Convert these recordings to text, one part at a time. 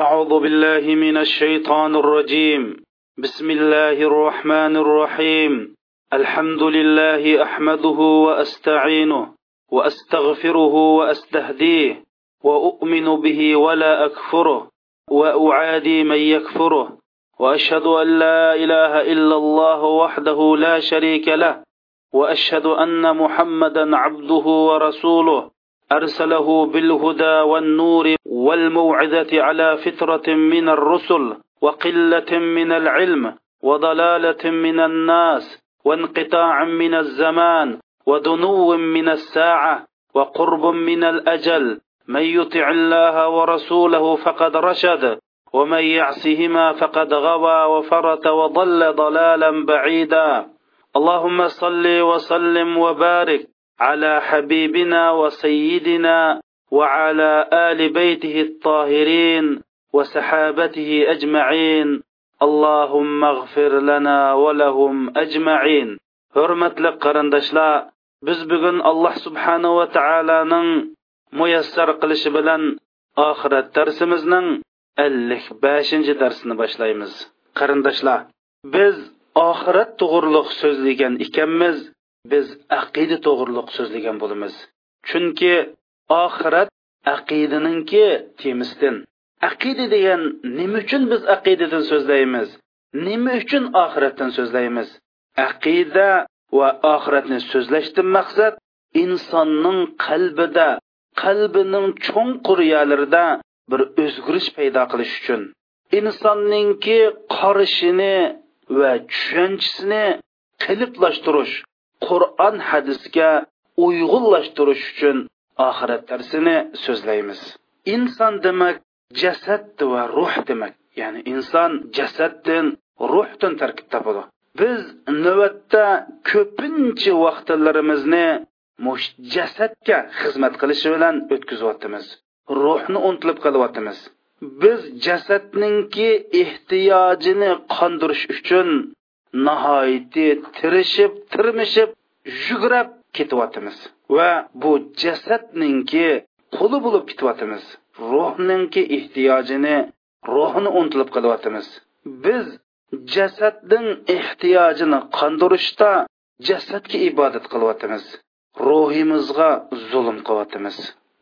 أعوذ بالله من الشيطان الرجيم. بسم الله الرحمن الرحيم. الحمد لله أحمده وأستعينه وأستغفره وأستهديه وأؤمن به ولا أكفره وأعادي من يكفره وأشهد أن لا إله إلا الله وحده لا شريك له وأشهد أن محمدا عبده ورسوله أرسله بالهدى والنور والموعظة على فترة من الرسل وقلة من العلم وضلالة من الناس وانقطاع من الزمان ودنو من الساعة وقرب من الأجل. من يطع الله ورسوله فقد رشد ومن يعصهما فقد غوى وفرت وضل ضلالا بعيدا. اللهم صل وسلم وبارك على حبيبنا وسيدنا وعلى آل بيته الطاهرين وسحابته أجمعين اللهم اغفر لنا ولهم أجمعين hurmatli qarindoshlar biz bugun alloh subhanava taoloning muyassar qilishi bilan oxirat darsimizning ellik beshinchi darsini boshlaymiz qarindoshlar biz oxirat to'g'riliq so'zlagan ekanmiz Biz aqida to'g'riliq so'zlagan bo'lamiz. Chunki oxirat aqidaninki temisidan aqida degan nima uchun biz aqidadan so'zlaymiz? Nima uchun oxiratdan so'zlaymiz? Aqida va oxiratni so'zlashdan maqsad insonning qalbida qalbining cho'nqur yalarida bir o'zgarish paydo qilish uchun. Insonningki qarishini va tushunchisini qiliblashtirish qur'on hadisga uyg'unlashtirish uchun oxirat darsini so'zlaymiz. Inson demak jasad va ruh demak. Ya'ni inson jasaddan ruhdan tarkib topadi. Biz navbatda ko'pincha vaqtlarimizni jasadga xizmat qilishi bilan o'tkazyapmiz. Ruhni unutilib qolyapmiz biz jasadninki ehtiyojini qondirish uchun nihoyatda tirishib tirmishib yugurab ketyapmiz. Va bu jasadninki quli bo'lib ketyapmiz. Ruhninki ehtiyojini ruhni unutilib qolyapmiz biz jasadning ehtiyojini qondirishda jasadga ibodat qilyapmiz. Ruhimizga zulm qilyapmiz.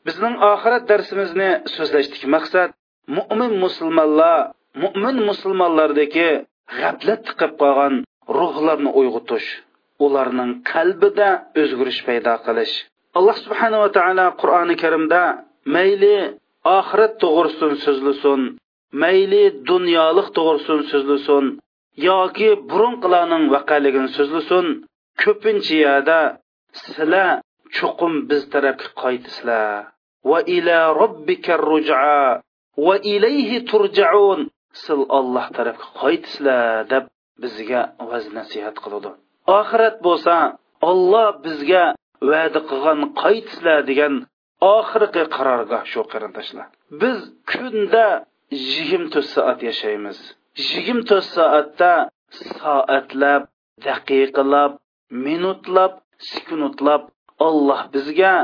Bizning oxirat darsimizni so'zlashdagi maqsad mo'min musulmonlar mo'min musulmonlardagi g'aflat tiqib qolgan ruhlarni uyg'otish ularning qalbida o'zgarish paydo qilish. Alloh subhanava taolo qur'oni karimda mayli oxirat to'g'risin so'zlasin mayli dunyolik to'g'risin so'zlasin yoki burunqilarning vaqaligini so'zlasin ko'pincha yerda sizlar chuqum biz tarafga qaytisizlar. Va ila robbika ruj'a. Va ilayhi turja'un. Sil olloh tarafga qaytisizlar deb bizga vaz nasihat qiladi oxirat bo'lsa olloh bizga va'da qilgan qaytisizlar degan oxirgi qarorgoh shu qarindoshlar. Biz kunda yigirma to'rt soat yashaymiz. Yigirma to'rt soatda soatlab daqiqalab minutlab sekundlab olloh bizga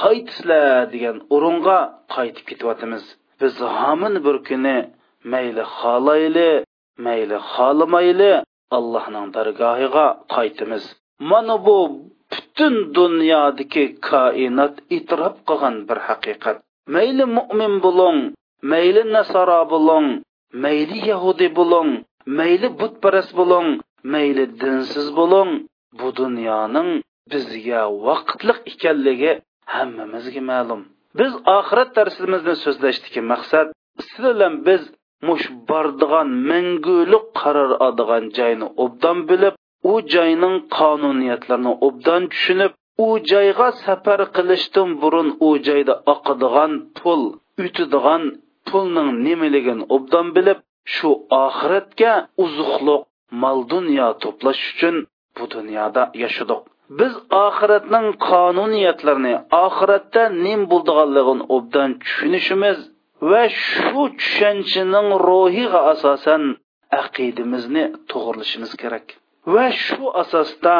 qaytisizlar degan o'ringa qaytib ketyapmiz. Biz hamin bir kuni mayli xohlayli mayli xohlamayli allohning dargohiga qaytimiz mana bu butun dunyodagi koinot e'tirof qilgan bir haqiqat. Mayli mo'min bo'ling mayli nasoro bo'ling mayli yahudiy bo'ling mayli butparast bo'ling mayli dinsiz bo'ling bu dunyoning bizga vaqtliq ekanligi hammamizga ma'lum. Biz oxirat darsimizni so'zlashdiki maqsad sizlar biz mush bordigan mangulik qaror oldigan joyni obdan bilib u joyning qonuniyatlarini obdan tushunib u joyga safar qilishdan burun u joyda oqadigan pul o'tadigan pulning nimaligini obdan bilib shu oxiratga uzuqliq mol dunyo to'plash uchun bu dunyoda yashadik. Biz oxiratning qonuniyatlarini oxiratda nim bo'ldiganligini obdan tushunishimiz va shu tushunchaning ro'higa asosan aqidimizni to'g'irlashimiz kerak. Va shu asosda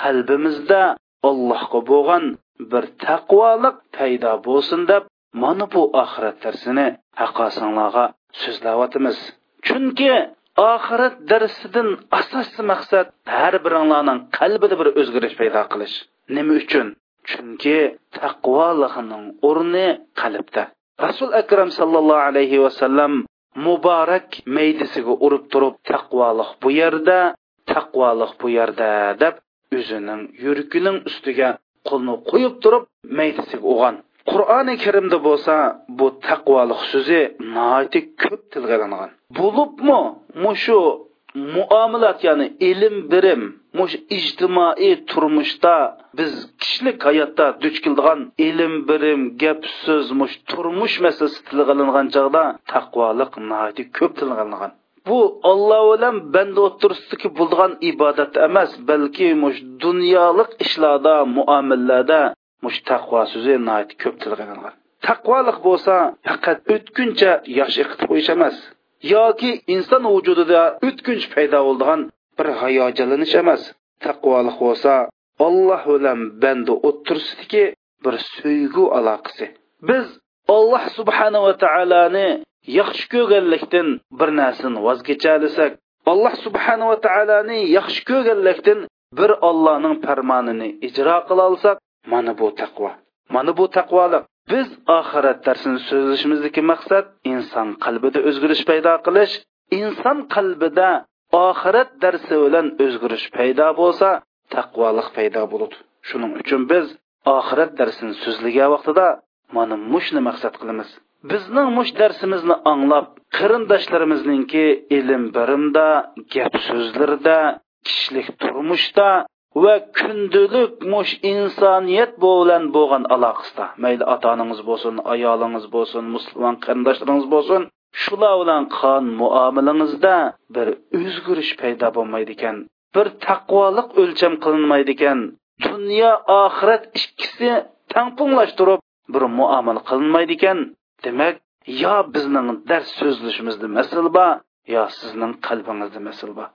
qalbimizda allohga bo'lgan bir taqvoliq paydo bo'lsin deb mana bu oxirat darsini haqqosanglarga so'zlayotimiz chunki oxirat darsidan asosiy maqsad har biringlarning qalbida bir o'zgarish paydo qilish. Nima uchun? Chunki taqvoliqning o'rni qalbda. Rasul akram sallallohu alayhi vasallam muborak maydisiga urib turib taqvoliq bu yerda taqvoliq bu yerda deb o'zining yurkining ustiga qo'lni qo'yib turib maydisiga o'g'an qur'oni karimda bo'lsa bu taqvoliq so'zi noiti ko'p tilg'alangan bo'libmi mushu muomalat ya'ni ilm birim mush ijtimoiy turmushda biz kishilik hayotda duch keladigan ilm birim gap so'z mush turmush masalasi tilg'alangan chog'da taqvoliq noiti ko'p tilg'alangan bu olloh bilan banda o'tirisidagi bo'lgan ibodat emas balki mush dunyolik ishlarda muomillarda mush taqvo so'zi ko'p tilg'alangan taqvoliq bo'lsa faqat o'tguncha yosh iqitib qo'yish emas. Yoki inson vujudida o'tkinch paydo bo'ldigan bir hayojonlanish emas. Taqvolik bo'lsa olloh bilan banda o'tirisidagi bir so'ygu aloqasi. Biz olloh subhanava taoloni yaxshi ko'rganlikdan bir narsani voz kechalisak alloh subhanava taoloni yaxshi ko'rganlikdan bir ollohning farmonini ijro qila olsak mana bu taqvo mana bu taqvolik biz oxirat darsini so'zlashimizdagi maqsad inson qalbida o'zgarish paydo qilish. Inson qalbida oxirat darsi bilan o'zgarish paydo bo'lsa taqvolik paydo bo'ladi. Shuning uchun biz oxirat darsini so'zlagan vaqtida mana mushni maqsad qilamiz. Bizning mush darsimizni anglab qarindoshlarimizningki ilm birimda gap so'zlarda kishilik turmushda va kundalik mush insoniyat bilan bo'lgan aloqasida mayli ota onangiz bo'lsin ayolingiz bo'lsin musulmon qarindoshlaringiz bo'lsin shular bilan qon muomalangizda bir o'zgarish paydo bo'lmaydi ekan bir taqvoliq o'lcham qilinmaydi ekan dunyo oxirat ikkisi tangpunglashtirib bir muomala qilinmaydi ekan demak yo bizning dars so'zlashimizda masal bor yo sizning qalbingizda masal bor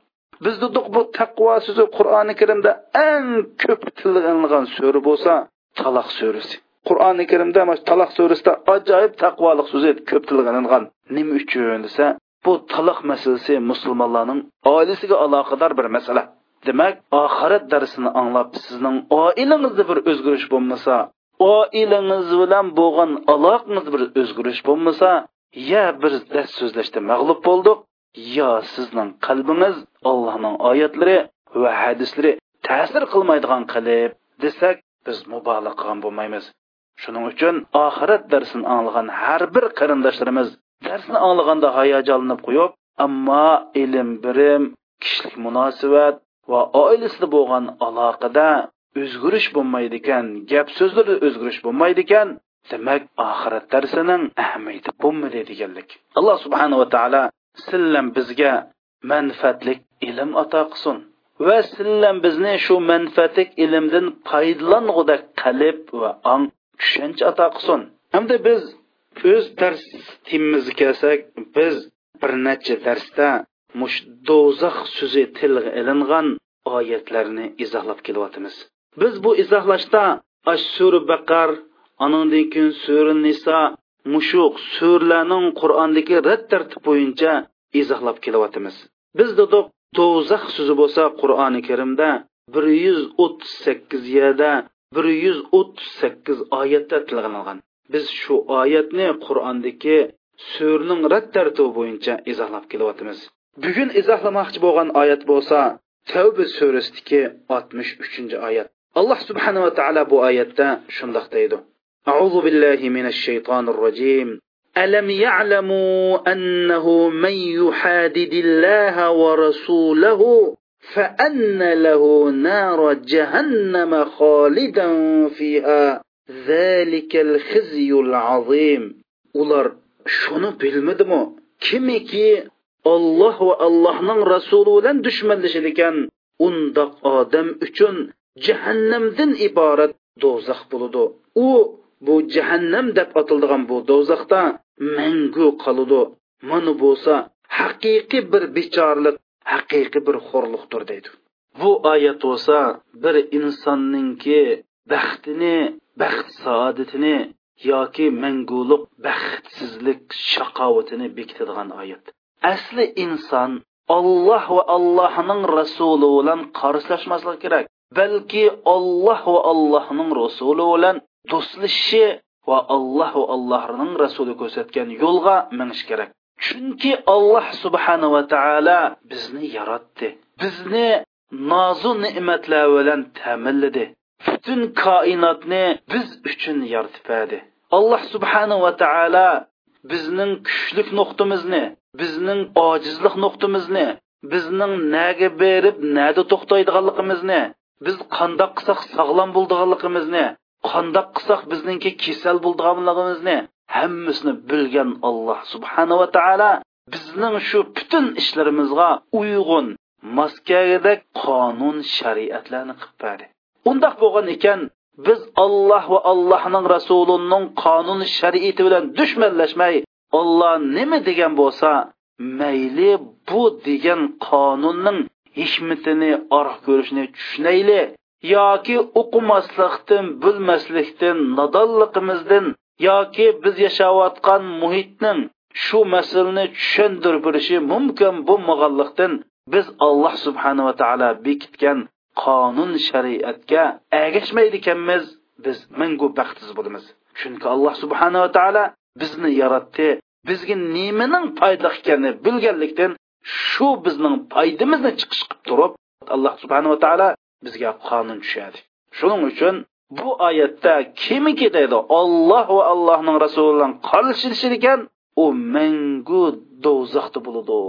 biz dedik bu taqvo so'zi qur'oni karimda eng ko'p tillanilgan so'ri bo'lsa taloq surasi qur'oni karimda mana taloq surasida ajoyib taqvolik so'zi ko'p tillanilgan nima uchun desa bu taloq masalasi musulmonlarning oilasiga aloqador bir masala. Demak oxirat darsini anglab sizning oilangizda bir o'zgarish bo'lmasa oilangiz bilan bo'lgan aloqangiz bir o'zgarish bo'lmasa ya bir dars so'zlashda mag'lub bo'ldik yo sizning qalbingiz allohning oyatlari va hadislari ta'sir qilmaydigan qilib desak biz mubolag'a qilgan bo'lmaymiz. Shuning uchun oxirat darsini anglagan har bir qarindoshlarimiz darsni anglaganda hayajonlanib qo'yib ammo ilm bilim kishilik munosabat va oilasida bo'lgan aloqada o'zgarish bo'lmaydi ekan gap so'zlarda o'zgarish bo'lmaydi ekan demak oxirat darsining ahamiyati bo'lmaydi deganlik. Alloh subhanava taolo sillam bizga manfaatlik ilm ato qilsin. Va sillam bizni shu manfaatlik ilmdan foydalangudak qalb va ong tushuncha ato qilsin. Hamda biz o'z dars temamizga kelsak biz bir necha darsda mush do'zax so'zi tilga ilingan oyatlarni izohlab kelyapmiz. Biz bu izohlashda ashur baqar anandan keyin sura niso mushuq surlarning qur'ondagi rad tartib bo'yicha izohlab kelyapmiz. Biz dedik do'zax so'zi bo'lsa qur'oni karimda bir yuz o'ttiz sakkiz yerda bir yuz o'ttiz sakkiz oyatda tilg'anilgan biz shu oyatni qur'ondagi surning rad tartibi bo'yicha izohlab kelyapmiz. Bugun izohlamoqchi bo'lgan oyat bo'lsa tavba surasidagi oltmish uchinchi oyat. Alloh subhanava taolo bu oyatda shundoq deydi. أعوذ بالله من الشيطان الرجيم ألم يعلموا أنه من يحادد الله ورسوله فأن له نار جهنم خالدا فيها ذلك الخزي العظيم ular shuni bilmadimi kimiki olloh va allohning rasuli bilan dushmanlashar ekan undoq odam uchun jahannamdan iborat do'zax bo'ladi u bu jahannam deb atildigan bu do'zaxda mangu qoladi mana bo'lsa haqiqiy bir bechorlik haqiqiy bir xo'rliqdir deydi. Bu oyat bo'lsa bir insonningki baxtini baxt saodatini yoki manguliq baxtsizlik shaqovatini bekitadigan oyat. Asli inson olloh va allohning rasuli bilan qarslashmasligi kerak balki olloh va allohning rasuli bilan do'stlashishi va alloh va allohning rasuli ko'rsatgan yo'lga minish kerak. Chunki alloh subhanava taolo bizni yaratdi. Bizni nozu ne'matlar bilan ta'minladi. Butun koinotni biz uchun yaratib alloh subhanava taolo bizning kuchlik nuqtamizni bizning ojizlik nuqtamizni bizning naga berib nada to'xtaydiganligimizni biz qandoq qilsak sog'lom bo'ldiganligimizni qandoq qilsak bizningki kasal bo'ldiganligimizni hammasini bilgan alloh subhanava taolo bizning shu butun ishlarimizga uyg'un maskagidek qonun shariatlarni qilib berdi. Undoq bo'lgan ekan biz olloh va allohning rasulining qonun shariati bilan dushmanlashmay olloh nima degan bo'lsa mayli bu degan qonunning hikmatini orq ko'rishni tushunayli yoki o'qimaslikdan bilmaslikdan nodonligimizdan yoki biz yashayotgan muhitning shu masalani tushundirib berishi mumkin bo'lmaganlikdan biz alloh subhanava taolo bekitgan qonun shariatga agashmaydi ekanmiz biz mangu baxtsiz bo'lamiz. Chunki alloh subhanava taolo bizni yaratdi bizga nimaning foyda ekanini bilganlikdan shu bizning foydamizni chiqish qilib turib alloh subhanava taolo bizga qonun tushadi. Shuning uchun bu oyatda kimiki deydi olloh va allohning rasuli bilan qarshilashir ekan u mangu do'zaxda bo'ladi.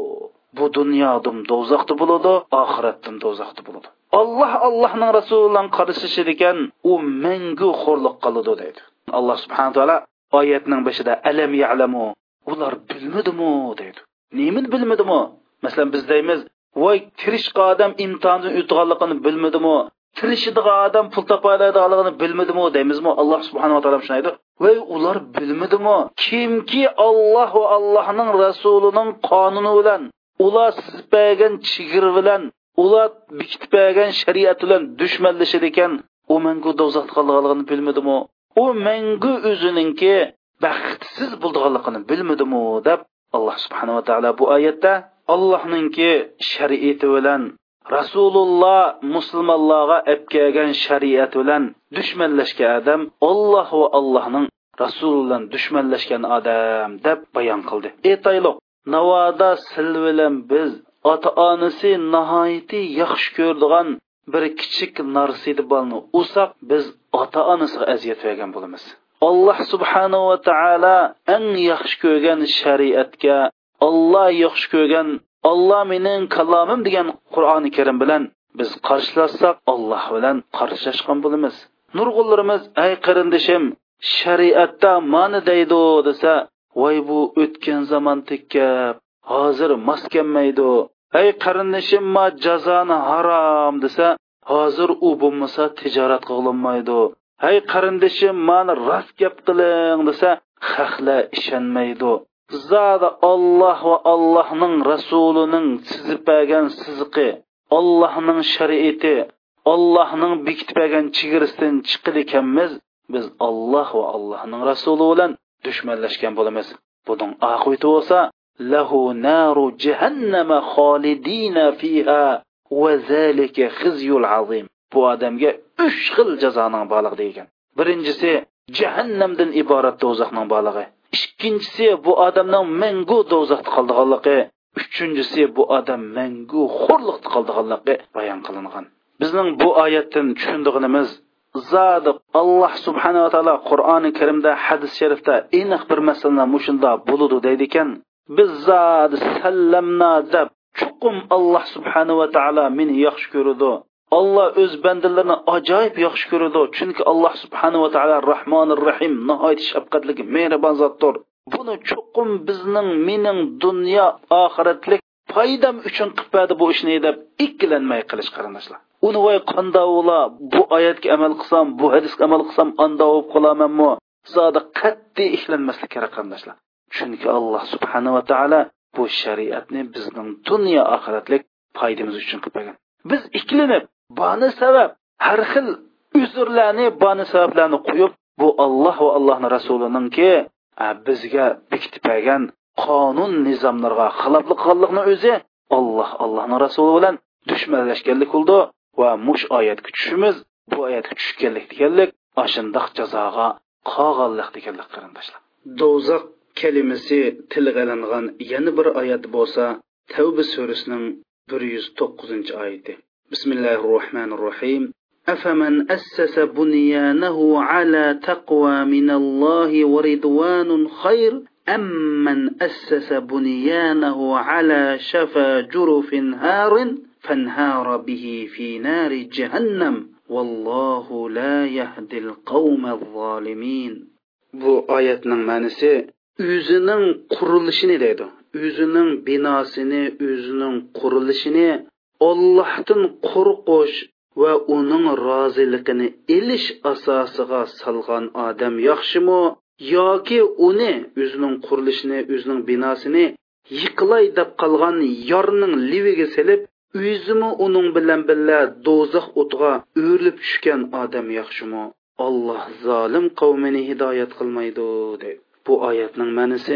Bu dunyodan do'zaxda bo'ladi oxiratdan do'zaxda bo'ladi. Olloh allohning rasuli bilan qarshilashir ekan u mangu xo'rliq qiladi deydi. Alloh subhana taolo oyatning boshida alam yalamu? Ular bilmadimi deydi. Nemani bilmadimi masalan biz deymiz voy tirishqa odam imtihondan o'tganligini bilmadimi tirishadigan odam pul topoladiganligini bilmadimi deymizmi? Alloh subhanava taolo shuni aytdi voy ular bilmadimi kimki olloh va allohning rasulining qonuni bilan ular sizpagan chigir bilan ular bekitpagan shariat bilan dushmanlashar ekan u mangu do'zaxda qolganligini bilmadimi u mangu o'zininki baxtsiz bo'lganligini bilmadimi deb alloh subhanava taolo bu oyatda allohninki shariati bilan rasululloh musulmonlarga olib kelgan shariat bilan dushmanlashgan odam olloh va allohning rasuli bilan dushmanlashgan odam deb bayon qildi. Aytaylik navoda sil bilan biz ota onasi nihoyatda yaxshi ko'rdigan bir kichik narsidi bolni usaq biz ota onasiga aziyat bergan bo'lamiz. Alloh subhanava taolo eng yaxshi ko'rgan shariatga olloh yaxshi ko'rgan olloh mening kalomim degan qur'oni karim bilan biz qarshilashsak olloh bilan qarshilashgan bo'lamiz. Nurg'unlarimiz ay qarindishim shariatda mani deydi desa voy bu o'tgan zamon tekkab hozir mos kelmaydi. Ey qarindishim ma jazoni harom desa hozir u bo'lmasa tijorat qilinmaydi. Hey qarindishim mani rost gap qiling desa haqlar ishonmaydi. Zodi olloh va allohning rasulining chizib bergan siziqi ollohning shariati ollohning bekitib bergan chegarasidan ekanmiz. Biz olloh va allohning rasuli bilan dushmanlashgan bo'lamiz. Buning oqibati bo'lsa lahu naru jahannama xolidina fiha va zalika khizyul azim. Bu odamga uch xil jazoning borlig'i degan. Birinchisi jahannamdan iborat do'zaxning borlig'i ikkinchisi bu odamning mangu do'zaxda qoldiganligi. Uchinchisi bu odam mangu xo'rliqda qoldiganligi bayon qilingan. Bizning bu oyatdan tushundig'inimiz zodi alloh subhanava taolo qur'oni karimda hadis sharifda aniq bir masalani mushunda bo'ludi deydi ekan. Biz zodi sallamna deb chuqum alloh subhanava taolo meni yaxshi ko'radi. Olloh o'z bandalarini ajoyib yaxshi ko'radi. Chunki alloh subhanava taolo rahmonir rahim nihoyat shafqatli mehribon zotdir buni chuqum bizning mening dunyo oxiratlik foydam uchun qilib bu ishni deb ikkilanmay qilish qarindoshlar. Uni voy qandoqla bu oyatga amal qilsam bu hadisga amal qilsam andoq bo'lib qolamanmi? Zoda qat'iy ishlanmaslik kerak qarindoshlar. Chunki alloh subhanava taolo bu shariatni bizning dunyo oxiratlik foydamiz uchun qilib bergan biz ikkilanib bani sabab har xil uzrlarni bani sabablarni qo'yib bu alloh va allohni rasulininki bizga bekitib bergan qonun nizomlarga xiloflik qilganlikni o'zi olloh allohni rasuli bilan dushmanlashganlik bo'ldi va mush oyatga tushishimiz bu oyatga tushganlik deganlik ashundoq jazoga qolganlik deganlik qarindoshlar do'zax kalimasi tilga ilingan yana bir oyat bo'lsa tavba surasining bir yuz to'qqizinchi oyati. Bismillahi rohmanir rohim أفمن أسس بنيانه على تقوى من الله ورضوان خير أم من أسس بنيانه على شفا جرف هار فانهار به في نار جهنم. والله لا يهدي القوم الظالمين. Bu oyatning ma'nisi o'zining qurilishini deydi. O'zining binosini o'zining qurilishini ollohdan qo'rqish va uning roziligini elish asosiga solgan odam yaxshimi yoki uni o'zining qurilishini o'zining binosini yiqilay deb qolgan yorning liviga selib o'zimi uning bilan birga do'zax o'tiga o'rilib tushgan odam yaxshimi? Olloh zolim qavmini hidoyat qilmaydi de bu oyatning ma'nosi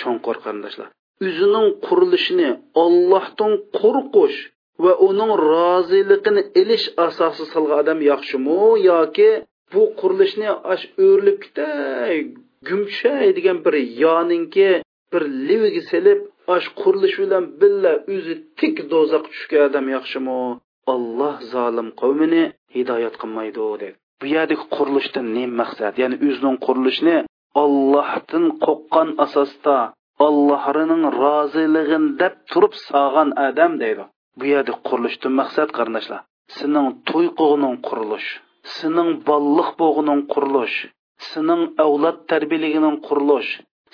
cho'nqur qarindoshlar o'zining qurilishini ollohdan qo'rqish va uning roziligini ilish asosi solgan odam yaxshimi yoki bu qurilishni ash o'rilib ketay gumshay degan bir yoninki bir liviga selib ash qurilish bilan billa o'zi tik do'zax tushgan odam yaxshimi olloh zolim qavmini hidoyat qilmaydi dedi bu yerdagi qurilishdan ne maqsad? Ya'ni o'zining qurilishini ollohdan qo'rqqan asosda allohning roziligin deb turib sog'an odam deydi. Bu yerda qurilishdan maqsad qarindoshlar sening to'y qog'ining qurilish sening bolliq bo'g'ining qurilish sening avlod tarbiyaligining qurilish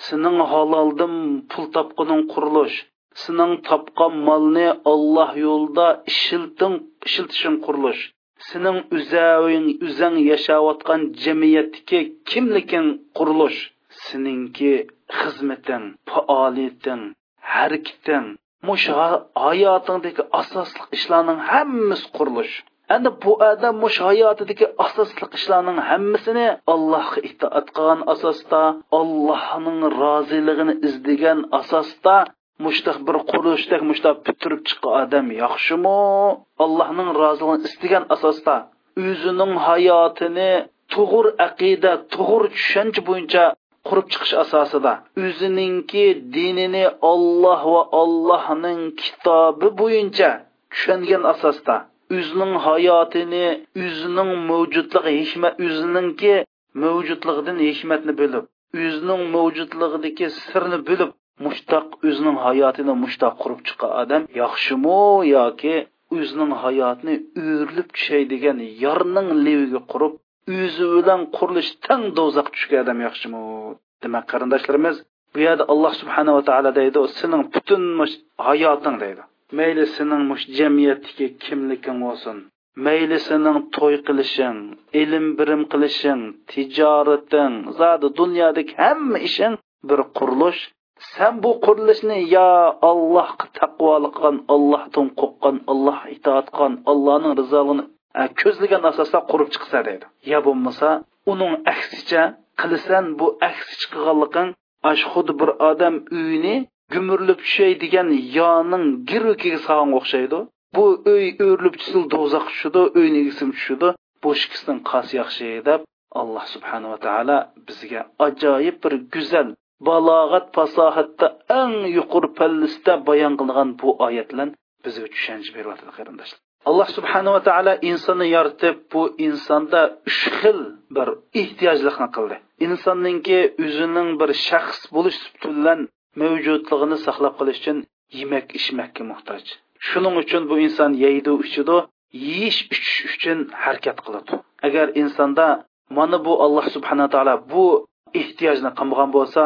sening haloldan pul topqining qurilish sening topgan molni olloh yo'lida ishilting ishiltishing qurilish sening uzaving uzang yashayotgan jamiyatdagi kimliking qurilish seningki xizmating faoliyating harakating mush hayotingdagi asosli ishlarning hammasi qurilish. Endi bu odam mush hayotidagi asosli ishlarning hammasini allohga itoat qilgan asosda allohning roziligini izlagan asosda mushtaq bir qurilishdek mushtaq bitirib chiqqan odam yaxshimi? Allohning roziligini istagan asosda o'zining hayotini to'g'ri aqida to'g'ri tushuncha bo'yicha qurib chiqish asosida o'ziningki dinini olloh va ollohning kitobi bo'yicha tushungan asosda o'zining hayotini o'zining mavjudligi hikmat o'ziningki mavjudligidan hikmatni bilib o'zining mavjudligidagi sirni bilib mushtaq o'zining hayotini mushtaq qurib chiqqan odam yaxshimi yoki o'zining hayotini o'rilib tushay degan yorning leviga qurib o'zi bilan qurilish tang do'zax tushgan odam yaxshimi demak qarindoshlarimiz bu yerda alloh subhanava taolo deydi sening butun hayoting deydi. Mayli sening jamiyatdagi kimliging bo'lsin. Mayli sening to'y qilishing ilm birim qilishing tijorating zodi dunyodagi hamma ishing bir qurilish. Sen bu qurilishni yo allohga taqvo qilgan ollohdan qo'rqqan alloh itoat qilgan allohning rizoligini ko'zlagan asosda qurib chiqsa deydi yo bo'lmasa uning aksicha qilsan bu aksicha qilganliging ash xuddi bir odam uyini gumurlib tushay degan yoning girukiga solganga o'xshaydi bu uy o'rilib tushsin do'zax tushidi uyni egisim tushidi bu ikkisidan qasi yaxshi deb alloh subhanava taolo bizga ajoyib bir go'zal balog'at fasohatda eng yuqori pallisda bayon qilingan bu oyatlar bizga tushuncha beryapti qarindoshlar alloh subhanava taolo insonni yoritib bu insonda uch xil bir ehtiyojlikni qildi. Insonninki o'zining bir shaxs bo'lish bilan mavjudligini saqlab qolish uchun yemak ichmakka muhtoj. Shuning uchun bu inson yeydi ichidi yeyish ichish uchun harakat qiladi. Agar insonda mana bu alloh subhanaa taolo bu ehtiyojni qilmagan bo'lsa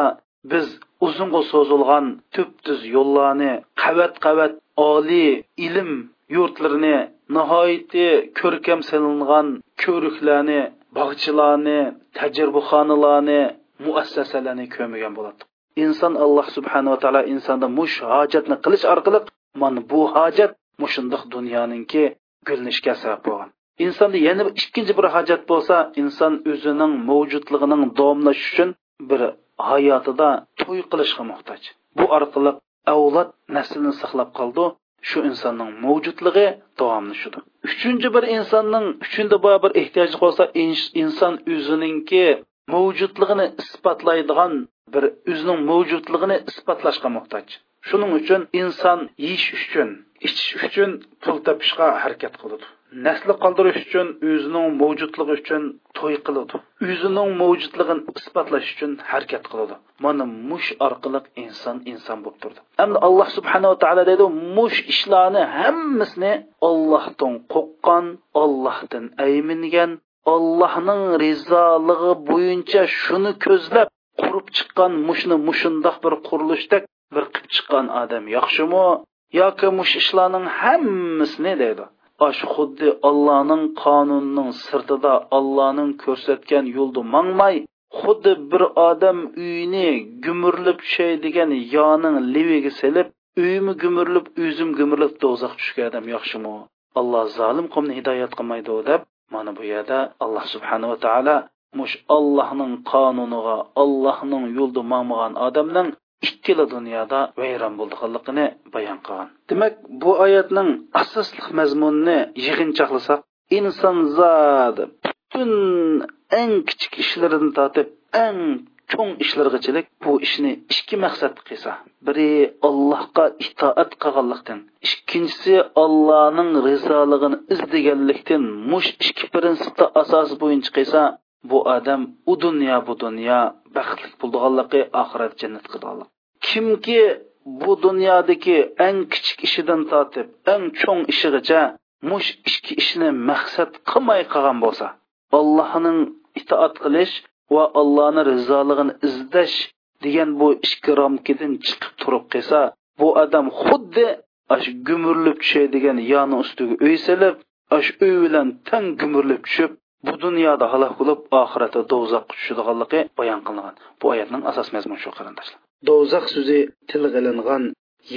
biz uzunga so'zilgan tub tuz yo'llarni qavat qavat oliy ilm yurtlarini nihoyatda ko'rkam silingan ko'riklarni bog'chilarni tajribaxonalarni muassasalarni ko'migan bo'ladi inson alloh subhanava taolo insonda mush hojatni qilish orqali mana bu hojat mushundoq dunyoninki gulnishga sabab bo'lgan. Insonda yana ikkinchi bir hojat bo'lsa inson o'zining mavjudligining davomlash uchun bir hayotida to'y qilishga muhtoj. Bu orqali avlod naslni saqlab qoldi shu insonning mavjudligi davomlashudir uchinchi bir insonning uchinchi bir ehtiyoji bo'lsa inson o'zininki mavjudligini isbotlaydigan bir o'zining mavjudligini isbotlashga muhtoj. Shuning uchun inson yeyish uchun ichish uchun pul topishga harakat qiladi. Nasli qoldirish uchun o'zining mavjudligi uchun to'y qiladi. O'zining mavjudligini isbotlash uchun harakat qiladi. Mana mush orqali inson inson bo'lib turdi. Endi alloh subhanava taolo deydi mush ishlarni hammasini ollohdan qo'rqqan ollohdan aymingan ollohning rizoligi bo'yicha shuni ko'zlab qurib chiqqan mushni mushundoq bir qurilishdek bir qilib chiqqan odam yaxshimi? Yoki mush ishlarning hammasini deydi. Osh xuddi ollohning qonunining sirtida ollohning ko'rsatgan yo'lda mangmay xuddi bir odam uyini gumurlib tushaydigan yoning leviga selib uyimi gumurlib o'zim gumurlib do'zax tushgan odam yaxshimi? Alloh zolim qomni hidoyat qilmaydi deb mana bu yerda alloh subhanava taolo mush allohning qonuniga allohning yo'lida mangmagan odamning ikkala dunyoda vayron bo'lganligini bayon qilgan. Demak bu oyatning asosli mazmunini yig'inchoqlasak inson zot butun eng kichik ishlaridan tortib eng cho'ng ishlargachilik bu ishni ikki maqsad qilsa biri allohga itoat qilganlikdan ikkinchisi allohning rizoligini izlaganlikdan mush ikki prinsipda asosi bo'yicha qilsa bu odam u dunyo bu dunyo baxtli bo'lganligi oxirat jannat qilganlik. Kimki bu dunyodagi eng kichik ishidan tortib eng cho'ng ishigacha mush ikki ishni maqsad qilmay qolgan bo'lsa allohning itoat qilish va allohni rizoligini izlash degan bu ikki ramkidan chiqib turib qilsa bu odam xuddi ash gumurlib tushadigan yoni ustiga uy silib ash uy bilan tang gumurlib tushib bu dunyoda halok bo'lib oxiratda do'zaxga tushadiganligi bayon qilingan. Bu oyatning asos mazmuni shu qarindoshlar do'zax so'zi tilga ilingan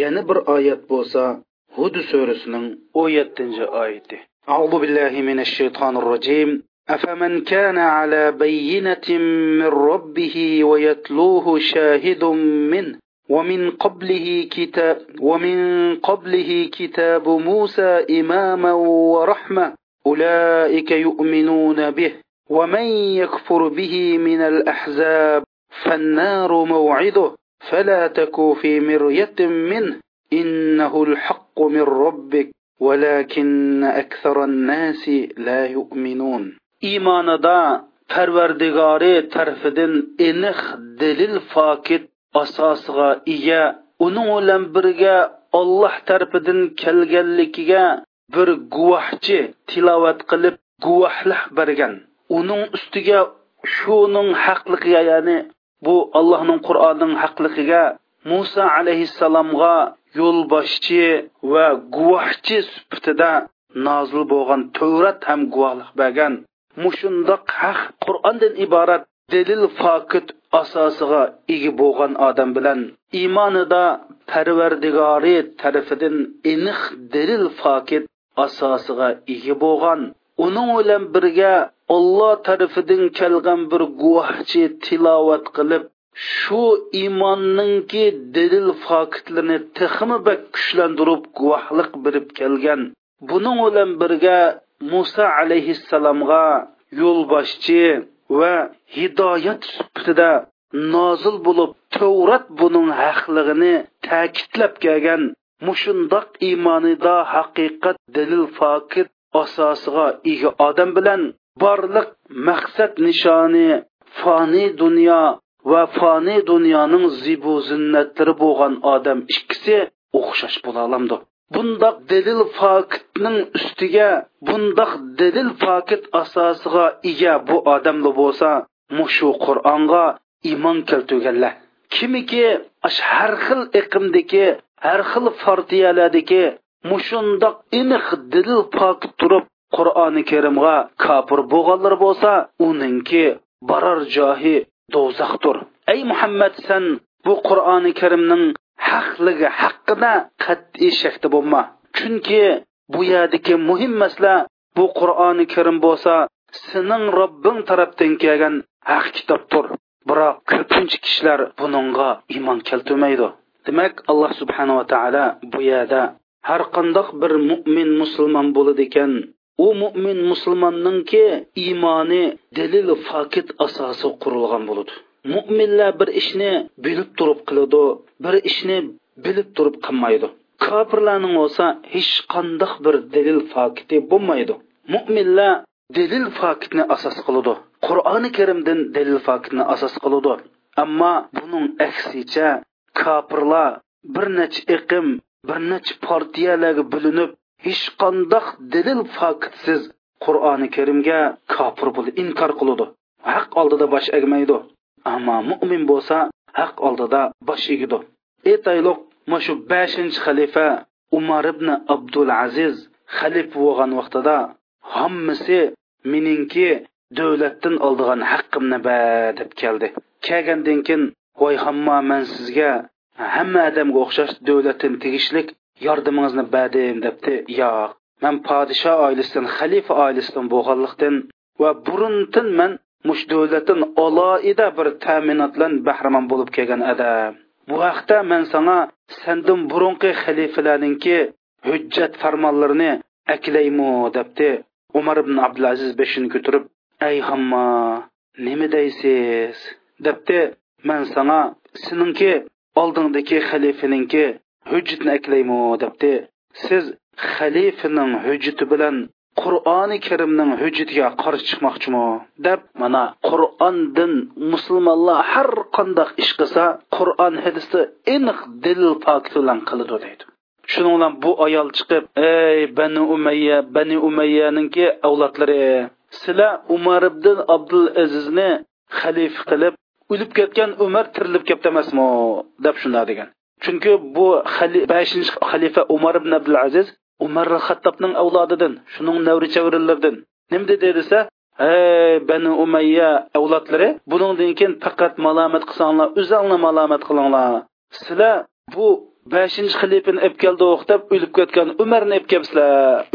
yana bir oyat bo'lsa hud surasining 17 oyati أعوذ بالله من الشيطان الرجيم أفمن كان على بينة من ربه ويتلوه شاهد منه. ومن قبله كتاب ومن قبله كتاب موسى إماما ورحمة. أولئك يؤمنون به. ومن يكفر به من الأحزاب. فالنار موعده. فلا تكو في مرية منه إنه الحق من ربك ولكن أكثر الناس لا يؤمنون إيماندا parvardigori tarafidan aniq dalil fokit asosiga ega uning bilan birga olloh tarafidan kelganligiga bir guvohchi tilovat qilib guvohlik bergan uning ustiga shuning haqligiga ya'ni bu allohning qur'onining haqligiga muso alayhissalomga yo'lboshchi va guvohchi sifatida nozil bo'lgan tavrat ham guvohlik bergan. Mushundoq haq qur'ondan iborat dalil fokit asosiga ega bo'lgan odam bilan iymonida parvardigori tarafidan aniq dalil fokit asosiga ega bo'lgan. Uning bilan birga olloh tarafidan kelgan bir guvohchi tilovat qilib shu iymonninki dalil fokitlarini texmi bak kuchlantirib guvohlik berib kelgan. Buning bilan birga muso alayhissalomga yo'lboshchi va hidoyat sifatida nozil bo'lib tavrat buning haqligini ta'kidlab kelgan. Mushundoq iymonida haqiqat dalil fokit asosiga ega odam bilan barliq maqsad nishoni foniy dunyo va foniy dunyoning zibu zinnatlari bo'lgan odam ikkisi o'xshash bo'la olamdi. Bundoq dalil fokitning ustiga bundoq dalil fokit asosiga ega bu odamlar bo'lsa mushu qur'onga iymon keltirganlar. Kimiki har xil iqimdagi har xil partiyalardagi mushundoq iniq dalil pokit turib qur'oni karimga kofir bo'lganlar bo'lsa uningki borar joyi do'zaxdir. Ey muhammad san bu qur'oni karimning haqligi haqida qat'iy shakda bo'lma. Chunki bu yerdagi muhim masala bu qur'oni karim bo'lsa sening robbing tarafdan kelgan haq kitobdir. Biroq ko'pincha kishilar buningga iymon keltirmaydi. Demak alloh subhanava taolo bu yerda har qandoq bir mo'min musulmon bo'ladi ekan u mo'min musulmonningki iymoni dalil fokit asosi qurilgan bo'ladi mo'minlar bir ishni bilib turib qiladi bir ishni bilib turib qilmaydi. Kofirlarning bo'lsa hech qandoq bir dalil fokiti bo'lmaydi. Mo'minlar dalil fokitni asos qiladi. Qur'oni karimdan dalil fokitni asos qiladi. Ammo buning aksicha kofirlar bir necha iqim bir necha partiyalarga bo'linib hech qandoq dalil faktsiz qur'oni karimga kofir bo'lib inkor qiladi haq oldida bosh egmaydi. Ammo mo'min bo'lsa haq oldida bosh egidi aytaylik e mana shu beshinchi xalifa umar ibn abdul aziz xalif bo'lgan vaqtida hammasi meningki davlatdan oldigan haqqimni ba deb keldi. Kelgandan keyin voy hamma man sizga hamma odamga o'xshash davlatdan tegishlik yordamingizni badim debdi. Yo'q man podsho oilasidan xalifa oilasidan bo'lganlikdan va burundan man mush davlatdan aloida bir ta'minotlan bahramon bo'lib kelgan adam bu haqda man sanga sandan burunqi xalifalarninki hujjat farmonlarini aklaymu debdi. Umar ibn abdulaziz beshini ko'tarib ey hamma nima deysiz? debdi. Man sanga sininki oldingdagi xalifaninki hujjatni aklaymi debdi. Siz xalifaning hujjati bilan qur'oni karimning hujjatiga qarshi chiqmoqchimi? Deb mana qur'ondan musulmonlar har qandoq ish qilsa qur'on hadisda aniq dalil fakti bilan qiladi deydi. Shuning bilan bu ayol chiqib ey bani umayya bani umayyaninki avlodlari sizlar umar ibn abdul azizni xalifa qilib o'lib ketgan umar tirilib ketdi emasmi deb shunday degan. Chunki bu beshinchi xalifa umar ibn abdul aziz umar xattobning avlodidan shuning navri chavrillardan nima dedi desa ey bani umayya avlodlari buningdan keyin faqat malomat qilsanglar o'zinglar malomat qilinglar. Sizlar bu beshinchi xalifani olib keldi deb o'lib ketgan umarni olib kelibsizlar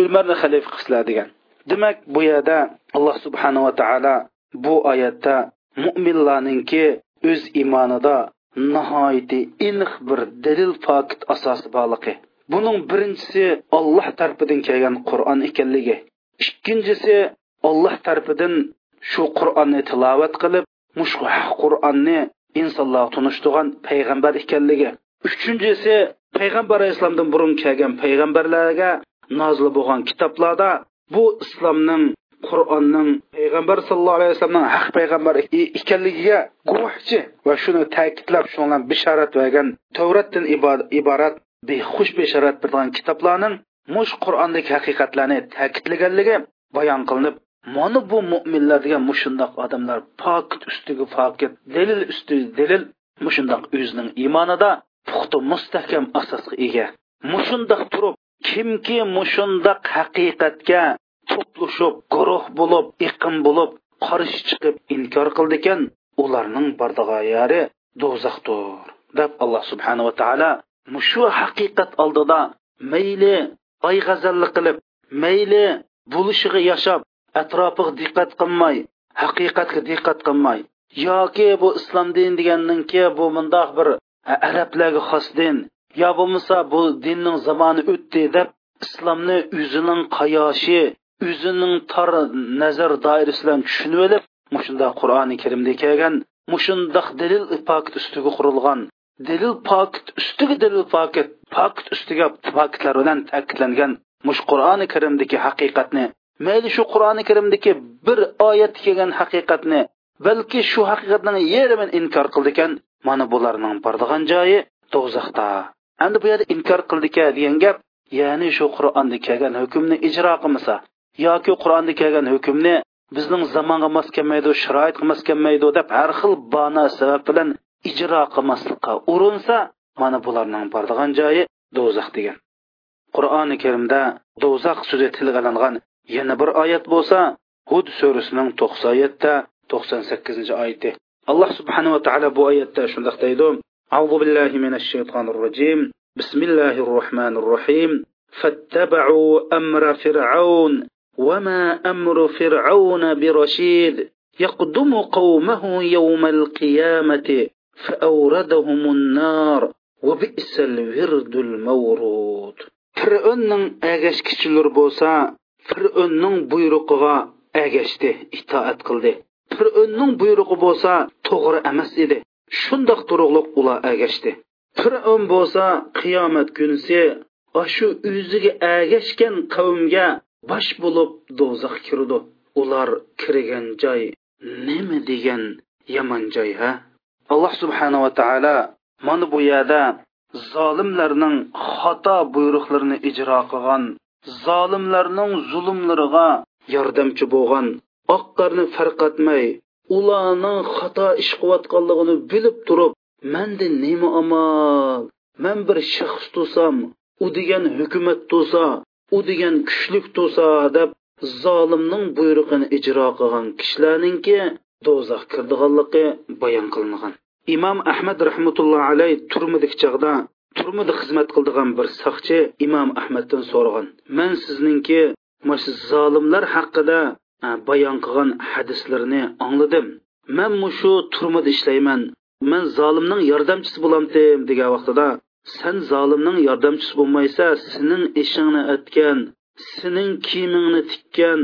umarni xalifa qilibsizlar degan. Demak bu yerda alloh subhanava taolo bu oyatda mo'minlarninki o'z iymonida nihoyatda aniq bir dalil pokit asosi borligi. Buning birinchisi olloh tarafidan kelgan qur'on ekanligi. Ikkinchisi olloh tarafidan shu qur'onni tilovat qilib mush qur'onni insonlarga tunishtirgan payg'ambar ekanligi. Uchinchisi payg'ambar alayhissalomdan burun kelgan payg'ambarlarga nozil bo'lgan kitoblarda bu islomning qur'onning payg'ambar sallallohu alayhi vasallamning haq payg'ambar ekanligiga guvohchi va shuni ta'kidlab shunga bisharat bergan tavratdan iborat behush bisharat bergan kitoblarning mush qur'ondagi haqiqatlarni ta'kidlaganligi bayon qilinib mana bu mo'minlar degan mushundoq odamlar pokit ustiga pokit dalil ustiga dalil mushundoq o'zining iymonida puxta mustahkam asosga ega. Mushundoq turib kimki mushundoq haqiqatga to'plashib guruh bo'lib iqim bo'lib qarshi chiqib inkor qildi ekan ularning bordog'ayari do'zaxdir deb alloh subhanava taolo mushu haqiqat oldida mayli g'azalli qilib mayli bo'lishiga yashab atrofiga diqqat qilmay haqiqatga diqqat qilmay yoki bu islom din deganninki bu mundoq bir arablarga xos din yo bo'lmasa bu dinning zamoni o'tdi deb islomni o'zining qayoshi o'zining tor nazar doirasidan tushunib olib mushunda qur'oni karimda kelgan mushundoq dalil pokit ustiga qurilgan. Dalil pokit ustiga dalil pokit pokit ustiga pokitlar bilan ta'kidlangan mush qur'oni karimdagi haqiqatni. Mayli shu qur'oni karimdagi bir oyat kelgan haqiqatni balki shu haqiqatning yarmini inkor qildi ekan mana bularning bordigan joyi do'zaxda. Endi bu yerda inkor qildi degan gap ya'ni shu qur'onda kelgan hukmni ijro qilmasa yoki qur'onda kelgan hukmni bizning zamonga mos kelmaydi sharoitga mos kelmaydi deb har xil bano sabab bilan ijro qilmaslikqa urinsa mana bularning bordigan joyi do'zax degan qur'oni karimda do'zax so'zi tilg'alangan yana bir oyat bo'lsa hud surasining to'qson yetti to'qson sakkizinchi oyati alloh subhanava taolo bu oyatda shundoq deydi أعوذ بالله من الشيطان الرجيم بسم الله الرحمن الرحيم فاتبعوا أمر فرعون وما أمر فرعون برشيد يقدم قومه يوم القيامة فأوردهم النار وبئس الورد المورود fir'onning agashkichilar bo'lsa fir'onning buyrug'iga agashdi itoat qildi fir'onning buyrug'i bo'lsa to'g'ri emas edi shundoq turug'liq ular agashdi fir'on bo'lsa qiyomat kunisi shu o'ziga agashgan qavmga bosh bo'lib do'zax kirdi. Ular kirgan joy nima degan yomon joy ha? Alloh subhanava taolo mana bu yerda zolimlarning xato buyruqlarini ijro qilgan zolimlarning zulmlariga yordamchi bo'lgan oqqarni farq etmay ularning xato ish qilayotganligini bilib turib manda nima amal man bir shaxs tusam u degan hukumat to'sa u degan kuchlik to'sa deb zolimning buyrug'ini ijro qilgan kishilarninki do'zax kirdiganligi bayon qilingan. Imom ahmad rahmatulloh alayh turmidik chog'da turmida xizmat qildigan bir saqchi imom ahmaddan so'ragan. Man sizningki shu zolimlar haqida bayon qilgan hadislarni angladim man mushu turmada ishlayman. Man zolimning yordamchisi bo'lamdim degan vaqtida sen zolimning yordamchisi bo'lmaysa sening ishingni aytgan sening kiyimingni tikkan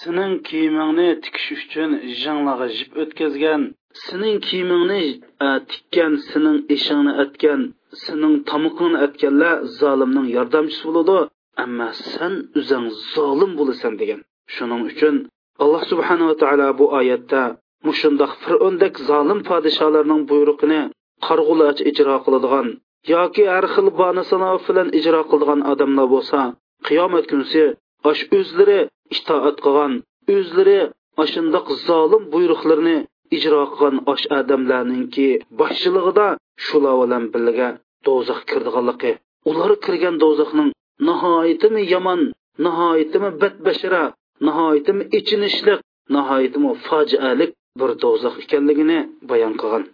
sening kiyimingni tikish uchun janglaga jip o'tkazgan sening kiyimingni e, tikkan sening ishingni aytgan sening tomoqingni aytganlar zolimning yordamchisi bo'ladi. Ammo sen o'zing zolim bo'lasan degan. Shuning uchun alloh subhanava taolo bu oyatda mushundoq fir'ondak zolim podsholarning buyrug'ini qarg'ulach ijro qiladigan yoki har xil bani sanoat bilan ijro qilgan odamlar bo'lsa qiyomat kunsi osh o'zlari itoat qilgan o'zlari ashundoq zolim buyruqlarni ijro qilgan osh odamlarninki boshchiligida shular bilan birga do'zax kirdianligi ular kirgan do'zaxning nihoyatimi yomon nihoyatimi badbashara nihoyatimi ichinishliq nihoyatimi fojialik bir do'zax ekanligini bayon qilgan.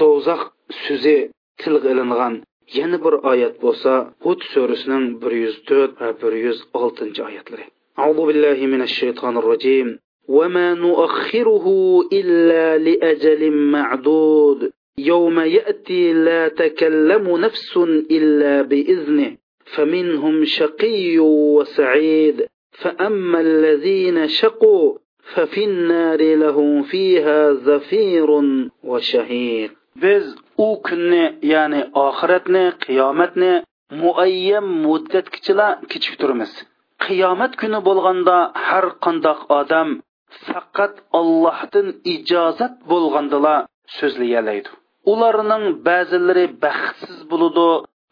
Do'zax so'zi tilga ilingan yana bir oyat bo'lsa hud surasining bir yuz to'rt va bir yuz oltinchi oyatlari. أعوذ بالله من الشيطان الرجيم وما نؤخره إلا لأجل معدود يوم يأتي لا تكلم نفس إلا بإذنه فمنهم شقي وسعيد فأما الذين شقوا ففي النار لهم فيها زفير وشهيق biz u kunni ya'ni oxiratni qiyomatni muayyan muddatgacha kechiktiramiz qiyomat kuni bo'lganda har qandoq odam faqat ollohdan ijozat bo'lgandala so'zlayalaydi ularning ba'zilari baxtsiz bo'ladi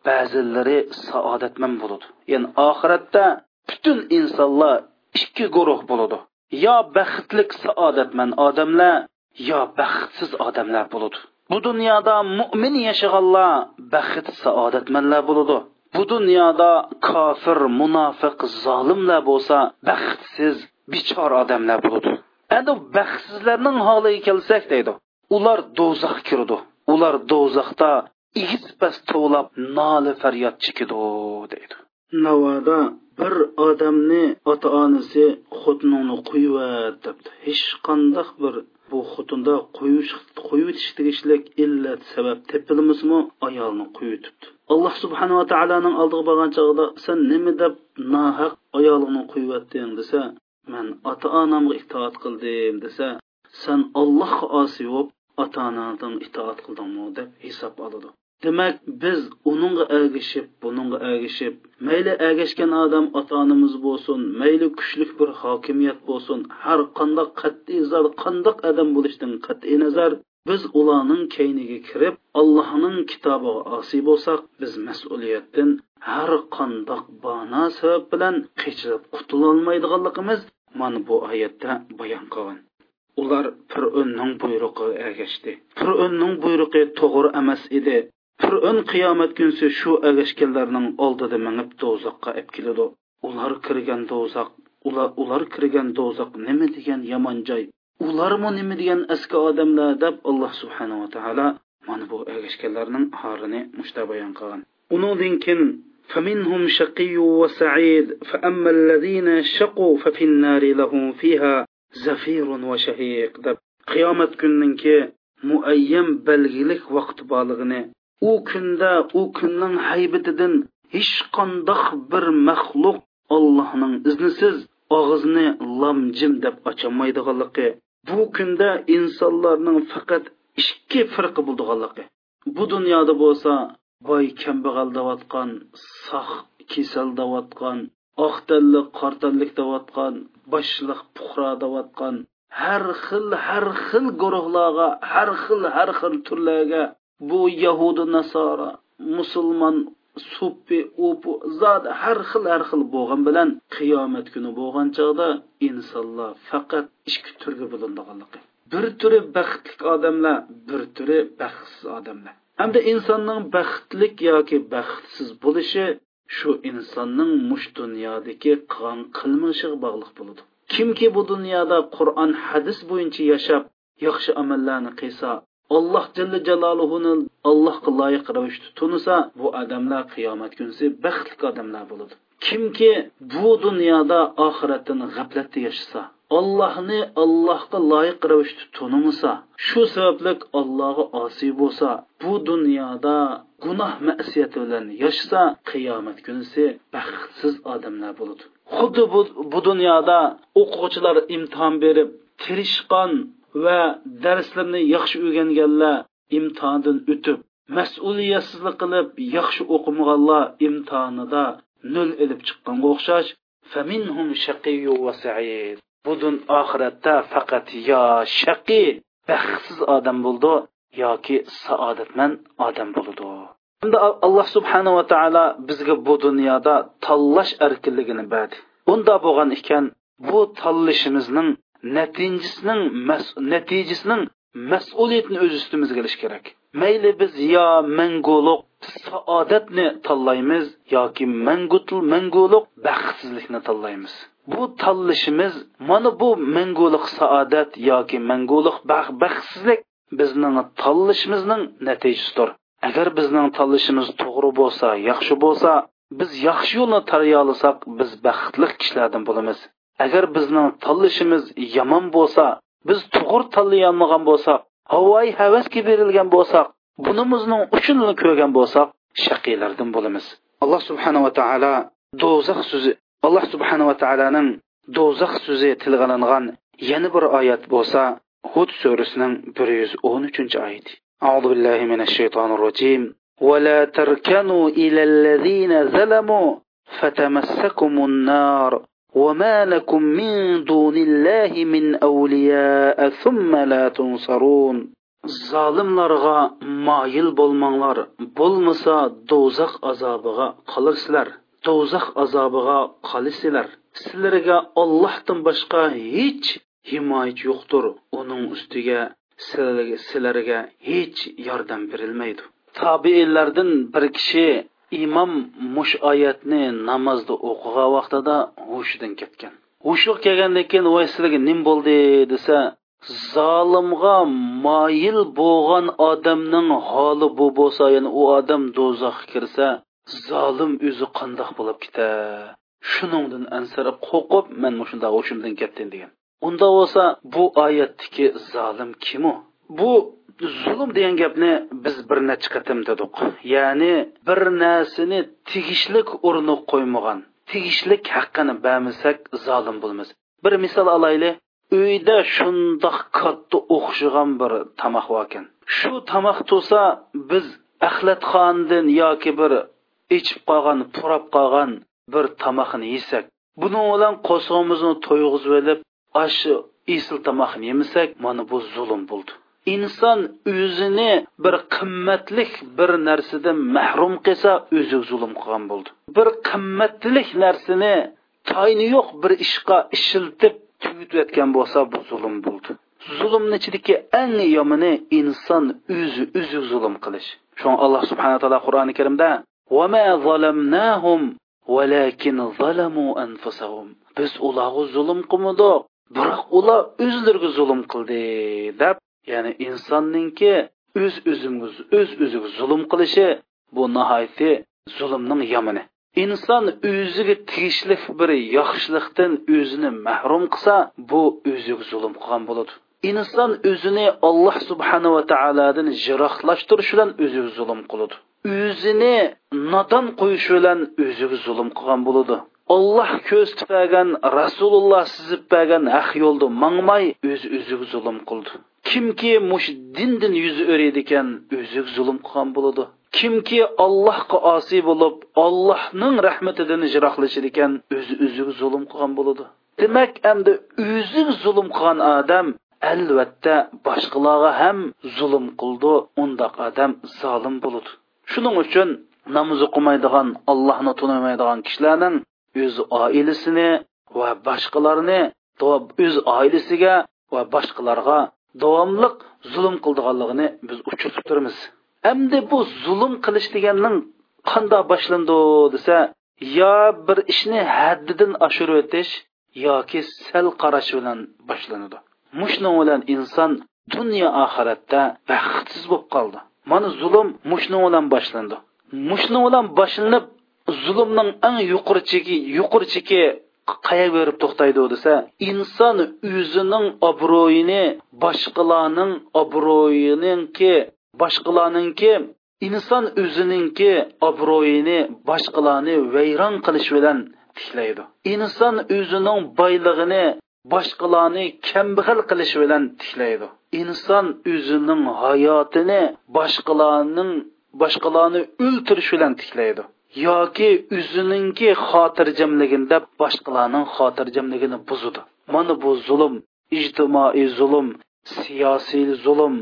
ba'zilari saodatman bo'ladi. Ya'ni oxiratda butun insonlar ikki guruh bo'ladi. Yo baxtlik saodatman odamlar yo baxtsiz odamlar bo'ladi. Bu dunyoda mo'min yashaganlar baxt saodatmanlar bo'ladi. Bu dunyoda kofir munofiq zolimlar bo'lsa baxtsiz bichor odamlar bo'ladi. Endi baxtsizlarning holiga kelsak deydi. Ular do'zax kirdi ular do'zaxda igis past tovlab noli faryod chekidi deydi. Navoda bir odamni ota onasi xotiningni qo'yivat debdi. Hech qandoq bir bu xotinda qo'yish qo'yitish tegishlik illat sabab tepilmasmi ayolni qo'yitibdi alloh subhanava taoloning oldiga borgan chog'da sen nima deb nohaq ayolingni qo'yyotding desa man ota onamga itoat qildim desa sen ollohga osiy bo'lib ota onadan itoat qildingmi deb hisob oladi. Demak biz uningga ergishib buningga ergishib mayli ergashgan odam ota onamiz bo'lsin mayli kuchlik bir hokimiyat bo'lsin har qandoq qat'iy zar qandoq odam bo'lishdan qat'iy nazar biz ularning kayniga kirib allohning kitobiga osiy bo'lsak biz mas'uliyatdan har qandoq bano sabab bilan qechirib qutulolmaydiganligimiz mana bu oyatda bayon qilgan. Ular fir'unning buyrug'iga ergashdi. Fir'unning buyrug'i to'g'ri emas edi. fir'un qiyomat kunsi shu ergashganlarning oldida minib do'zaxqa olib keladi ular kirgan do'zax ular ular kirgan do'zax nima degan yomon joy ularmi nima degan eski odamlar deb alloh subhanava taolo mana bu ergashganlarning horini mushta bayon qilgan undan keyin فمنهم شقي وسعيد فأما الذين شقوا ففي النار لهم فيها زفير وشهيق deb qiyomat kunninki muayyan belgilik vaqt borlig'ini u kunda u kunning haybatidan hech qandoq bir maxluq allohning iznisiz og'izni lamjim deb ocholmaydiganligi bu kunda insonlarning faqat ikki firqi bo'ldiganligi. Bu dunyoda bo'lsa boy kambag'al deyotgan sog' kasal deyotgan oq tanli qor tanlik deyotgan boshliq puhro deyotgan har xil har xil guruhlarga har xil har xil turlarga bu yahudi nasora musulmon suppi upu zot har xil har xil bo'lgan bilan qiyomat kuni bo'lgan chog'da insonlar faqat ikki turga bo'linadiganligi bir turi baxtli odamlar bir turi baxtsiz odamlar. Hamda insonning baxtlik yoki baxtsiz bo'lishi shu insonning mush dunyodagi qilgan qilmishiga bog'liq bo'ladi. Kimki bu dunyoda qur'on hadis bo'yicha yashab yaxshi amallarni qilsa alloh jalla jaloluhuni allohga loyiq ravishda tunisa bu odamlar qiyomat kunsi baxtli odamlar bo'ladi. Kimki bu dunyoda oxiratdan g'aflatda yashasa allohni allohga loyiq ravishda tunimasa shu sababli allohga osiy bo'lsa bu dunyoda gunoh masiyati bilan yashasa qiyomat kunisi baxtsiz odamlar bo'ladi. Xuddi bu, bu dunyoda o'quvchilar imtihon berib tirishqon va darslarni yaxshi o'rganganlar imtihondan o'tib mas'uliyatsizlik qilib yaxshi o'qimaganlar imtihonida nol ilib chiqqanga o'xshash faminhum shaqiyu va sa'id. Budun oxiratda faqat yo shaqi baxtsiz odam bo'ldi yoki saodatman odam bo'ldi. Unda alloh subhanava taolo bizga bu dunyoda tanlash erkinligini berdi. Unda bo'lgan ekan bu tanlashimizning natijasining natijasining mas'uliyatini o'z ustimizga olish kerak. Mayli biz yo manguliq saodatni tanlaymiz yoki mangutul manguliq baxtsizlikni tanlaymiz. Bu tanlashimiz mana bu manguliq saodat yoki manguliq baxtsizlik bizning tanlashimizning natijasidir. Agar bizning tanlashimiz to'g'ri bo'lsa yaxshi bo'lsa biz yaxshi yo'lni tanlay biz baxtli kishilardan bo'lamiz. agar bizning tanlashimiz yomon bo'lsa biz to'g'ri tanlayolmagan bo'lsak havoyi havasga berilgan bo'lsak bunimizning uchunini ko'rgan bo'lsak shaqiylardan bo'lamiz alloh subhanava taolo do'zax so'zi alloh subhanava taoloning do'zax so'zi tilg'alangan yana bir oyat bo'lsa hud surasining bir yuz o'n uchinchi oyati أعوذ بالله من الشيطان الرجيم ولا تركنوا إلى الذين ظلموا فتمسكم النار وما لكم من دون الله من أولياء ثم لا تنصرون zolimlarga moyil bo'lmanglar bo'lmasa do'zax azobiga qolarsizlar do'zax azobiga qolasizlar sizlarga ollohdan boshqa hech himoyachi yo'qdir uning ustiga sizlarga hech yordam berilmaydi tobiinlardan bir kishi imom mush oyatni namozda o'qigan vaqtida hushidan ketgan. Hushi kelgandan keyin voy sizlarga nim bo'ldi desa zolimga moyil bo'lgan odamning holi bu bo'lsa ya'ni u odam do'zaxga kirsa zolim o'zi qandoq bo'lib ketar shuningdan ansirab qo'rqib man shundoq hushimdan ketdim degan. Unda bo'lsa bu oyatdagi zolim kim u? Bu zulm degan gapni biz bir necha qatim dedik. Ya'ni bir narsani tegishlik o'rni qo'ymagan tegishlik haqqini bermasak zolim bo'lmas. Bir misol olaylik uyda shundoq katta o'xshagan bir tomoq borkan shu tomoq tursa biz axlatxondan yoki bir ichib qolgan purab qolgan bir tomoqni yesak buning bilan qo'sog'imizni to'yg'izib olib ashu isil tomoqni yemasak mana bu zulm bo'ldi. Inson o'zini bir qimmatlik bir narsadan mahrum qilsa o'zi zulm qilgan bo'ldi. Bir qimmatlik narsani tayini yo'q bir ishga ishiltib tugatayotgan bo'lsa bu zulm bo'ldi. Zulmni ichidagi eng yomoni inson o'zi o'zi zulm qilish. Shu alloh subhanaa taolo qur'oni karimda biz ularga zulm qilmadik biroq ular o'zlariga zulm qildi deb ya'ni insonninki o'z o'zimiz o'z o'ziga zulm qilishi bu nihoyatda zulmning yomoni. Inson o'ziga tegishli bir yaxshilikdan o'zini mahrum qilsa bu o'ziga zulm qilgan bo'ladi. Inson o'zini alloh subhanava taolodan jiroqlashtirish bilan o'ziga zulm qiladi. O'zini nodon qo'yish bilan o'ziga zulm qilgan bo'ladi. Olloh ko'z bergan rasululloh sizib bergan haq yo'lda mangmay o'z o'ziga zulm qildi. Kimki mush dindan yuz o'raydi ekan o'zi zulm qilgan bo'ladi. Kimki allohga osiy bo'lib allohning rahmatidan jiroqlashar ekan o'zi o'zi zulm qilgan bo'ladi. Demak endi o'zi zulm qilgan odam albatta boshqalarga ham zulm qildi undoq odam zolim bo'ladi. Shuning uchun namoz o'qimaydigan allohni tunimaydigan kishilarning o'z oilasini va boshqalarni o'z oilasiga va boshqalarga davomliq zulm qildiganligini biz uchirtib turibmiz. Endi bu zulm qilish deganning qandoq boshlandi desa yo bir ishni haddidan oshirib o'tish yoki sal qarash bilan boshlanadi. Mushni bilan inson dunyo oxiratda baxtsiz bo'lib qoldi. Mana zulm mushni bilan boshlandi. Mushni bilan boshlanib zulmning eng yuqori cheki yuqori cheki qayerga berib to'xtaydi desa inson o'zining obro'yini boshqalarning obro'yininki boshqalarninki inson o'zininki obro'yini boshqalarni vayron qilish bilan tiklaydi. Inson o'zining boylig'ini boshqalarni kambag'al qilish bilan tiklaydi. Inson o'zining hayotini boshqalarning boshqalarni o'ltirish bilan tiklaydi. Yoki o'zininki xotirjamligini deb boshqalarning xotirjamligini buzadi mana bu zulm ijtimoiy zulm siyosiy zulm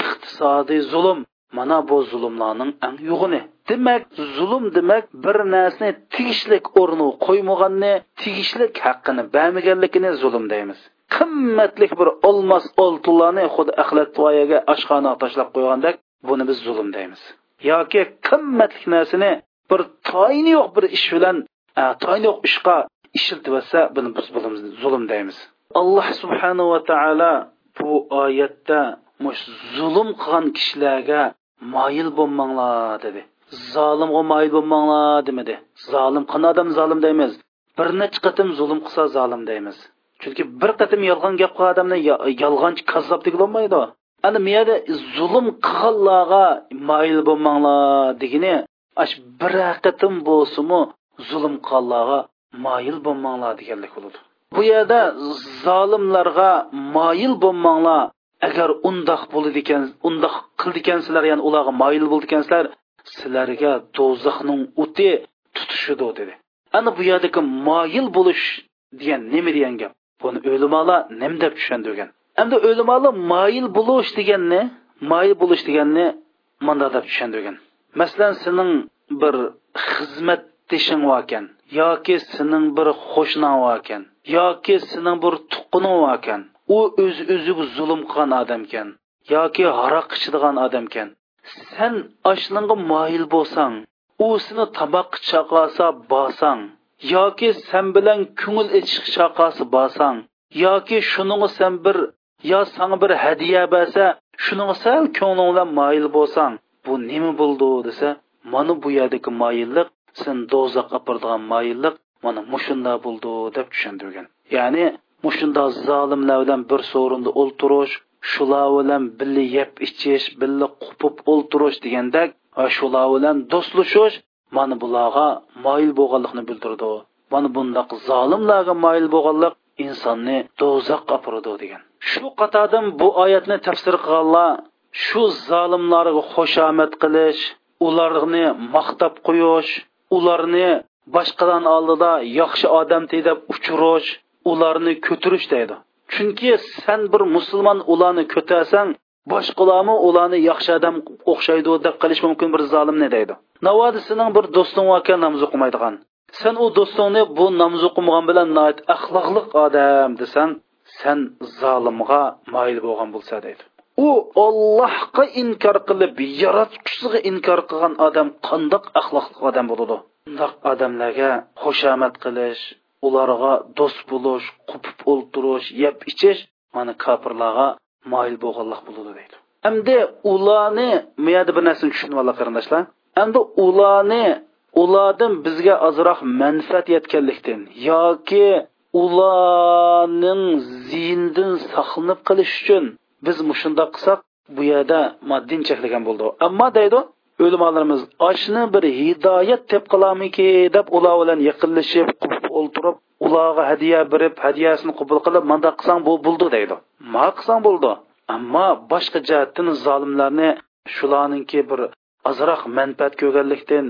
iqtisodiy zulm mana bu zulmlarning eng yo'g'ini. Demak zulm demak bir narsani tegishlik o'rni qo'ymaganni tegishlik haqqini bermaganligini zulm deymiz. Qimmatlik bir olmos oltinlarni xuddi axlatvoyaga oshxona tashlab qo'ygandek buni biz zulm deymiz. Yoki qimmatlik narsani bir toyini yo'q bir ish bilan e, toyini yo'q ishga ishiltibyotsa buni biz zulm deymiz. Alloh subhanava taolo bu oyatda zulm qilgan kishilarga moyil bo'lmanglar dedi. Zolimga moyil bo'lmanglar demadi. Zolim qana odam zolim deymiz. Bir necha qatim zulm qilsa zolim deymiz. Chunki bir qatim yolg'on gap qilgan odamni yolg'onchi kazzob degilolmaydi ana bu yerda zulm qilganlarga moyil bo'lmanglar degani ash bir haqiqatim bo'lsimi zulm qilganlarga moyil bo'lmanglar deganlik bo'ladi bu yerda zolimlarga moyil bo'lmanglar agar undoq bo'ladi ekan undoq qildi ekansizlar ya'ni ularga moyil bo'ldi ekansizlar sizlarga do'zaxning o'ti tutishidi dedi. Ana bu yerdagi moyil bo'lish degan nima degan gap? Buni o'limalar nim deb tushundirgan endi o'limalar moyil bo'lish deganni moyil bo'lish deganni manda deb tushundirgan masalan sening bir xizmatdishing ekan yoki sening bir qo'shning ekan yoki sening bir tuqqaning ekan u o'z o'ziga zulm qilgan odam ekan yoki haroq ichadigan odam ekan sen oshningga moyil bo'lsang u seni tomoq chaqasa borsang yoki sen bilan ko'ngil ichish chaqasi borsang yoki shuninga sen bir yo sanga bir hadya bersa shuninga sal ko'ngling bilan moyil bo'lsang bu nima bo'ldi desa mana bu yerdagi moyillik sen do'zaxga apirdigan moyillik mana mushunda bo'ldi deb tushuntirgan. Ya'ni mushunda zolimlar bilan bir so'rinda o'ltirish shular bilan birga yeb ichish birga qupib o'ltirish degandek shular bilan do'stlashish mana bularga moyil bo'lganlikni bildirdi. Mana bundaq zolimlarga moyil bo'lganlik insonni do'zaxga apiradi degan. Shu qatordan bu oyatni tafsir qilganlar shu zolimlarga xushomad qilish ularni maqtab qo'yish ularni boshqalarni oldida yaxshi odam deb uchirish ularni ko'tirish deydi. Chunki sen bir musulmon ularni ko'tarsang boshqalarmi ularni yaxshi odam o'xshaydi deb qilish mumkin bir zolimni deydi. Navoda sening bir do'sting ekan namoz o'qimaydigan. Sen u do'stingni bu namoz o'qimagan bilan axloqli odam desan sen zolimga moyil bo'lgan bo'lsa deydi. U ollohga inkor qilib yaratquchisiga inkor qilgan odam qandoq axloqli odam bo'ladi? Bundoq odamlarga xushomad qilish ularga do'st bo'lish qupib o'ltirish yeb ichish mana kofirlarga moyil bo'lganlik bo'ladi deydi. Endi ularni miyada bir narsani tushunib olinglar qarindoshlar. Endi ularni ulardan bizga ozroq manfaat yetganlikdan yoki ularning ziyindan saqlanib qilish uchun biz mushundoq qilsak bu yerda moddin cheklagan bo'ldi. Ammo deydi o'limalarimiz oshni bir hidoyat deb qilamiki deb ular bilan yaqinlashib o'ltirib ularga hadya berib hadyasini qabul qilib manda qilsang bu bo'ldi deydi. Ma qilsang bo'ldi. Ammo boshqa jihatdan zolimlarni shularninki bir ozroq manfaat ko'rganlikdan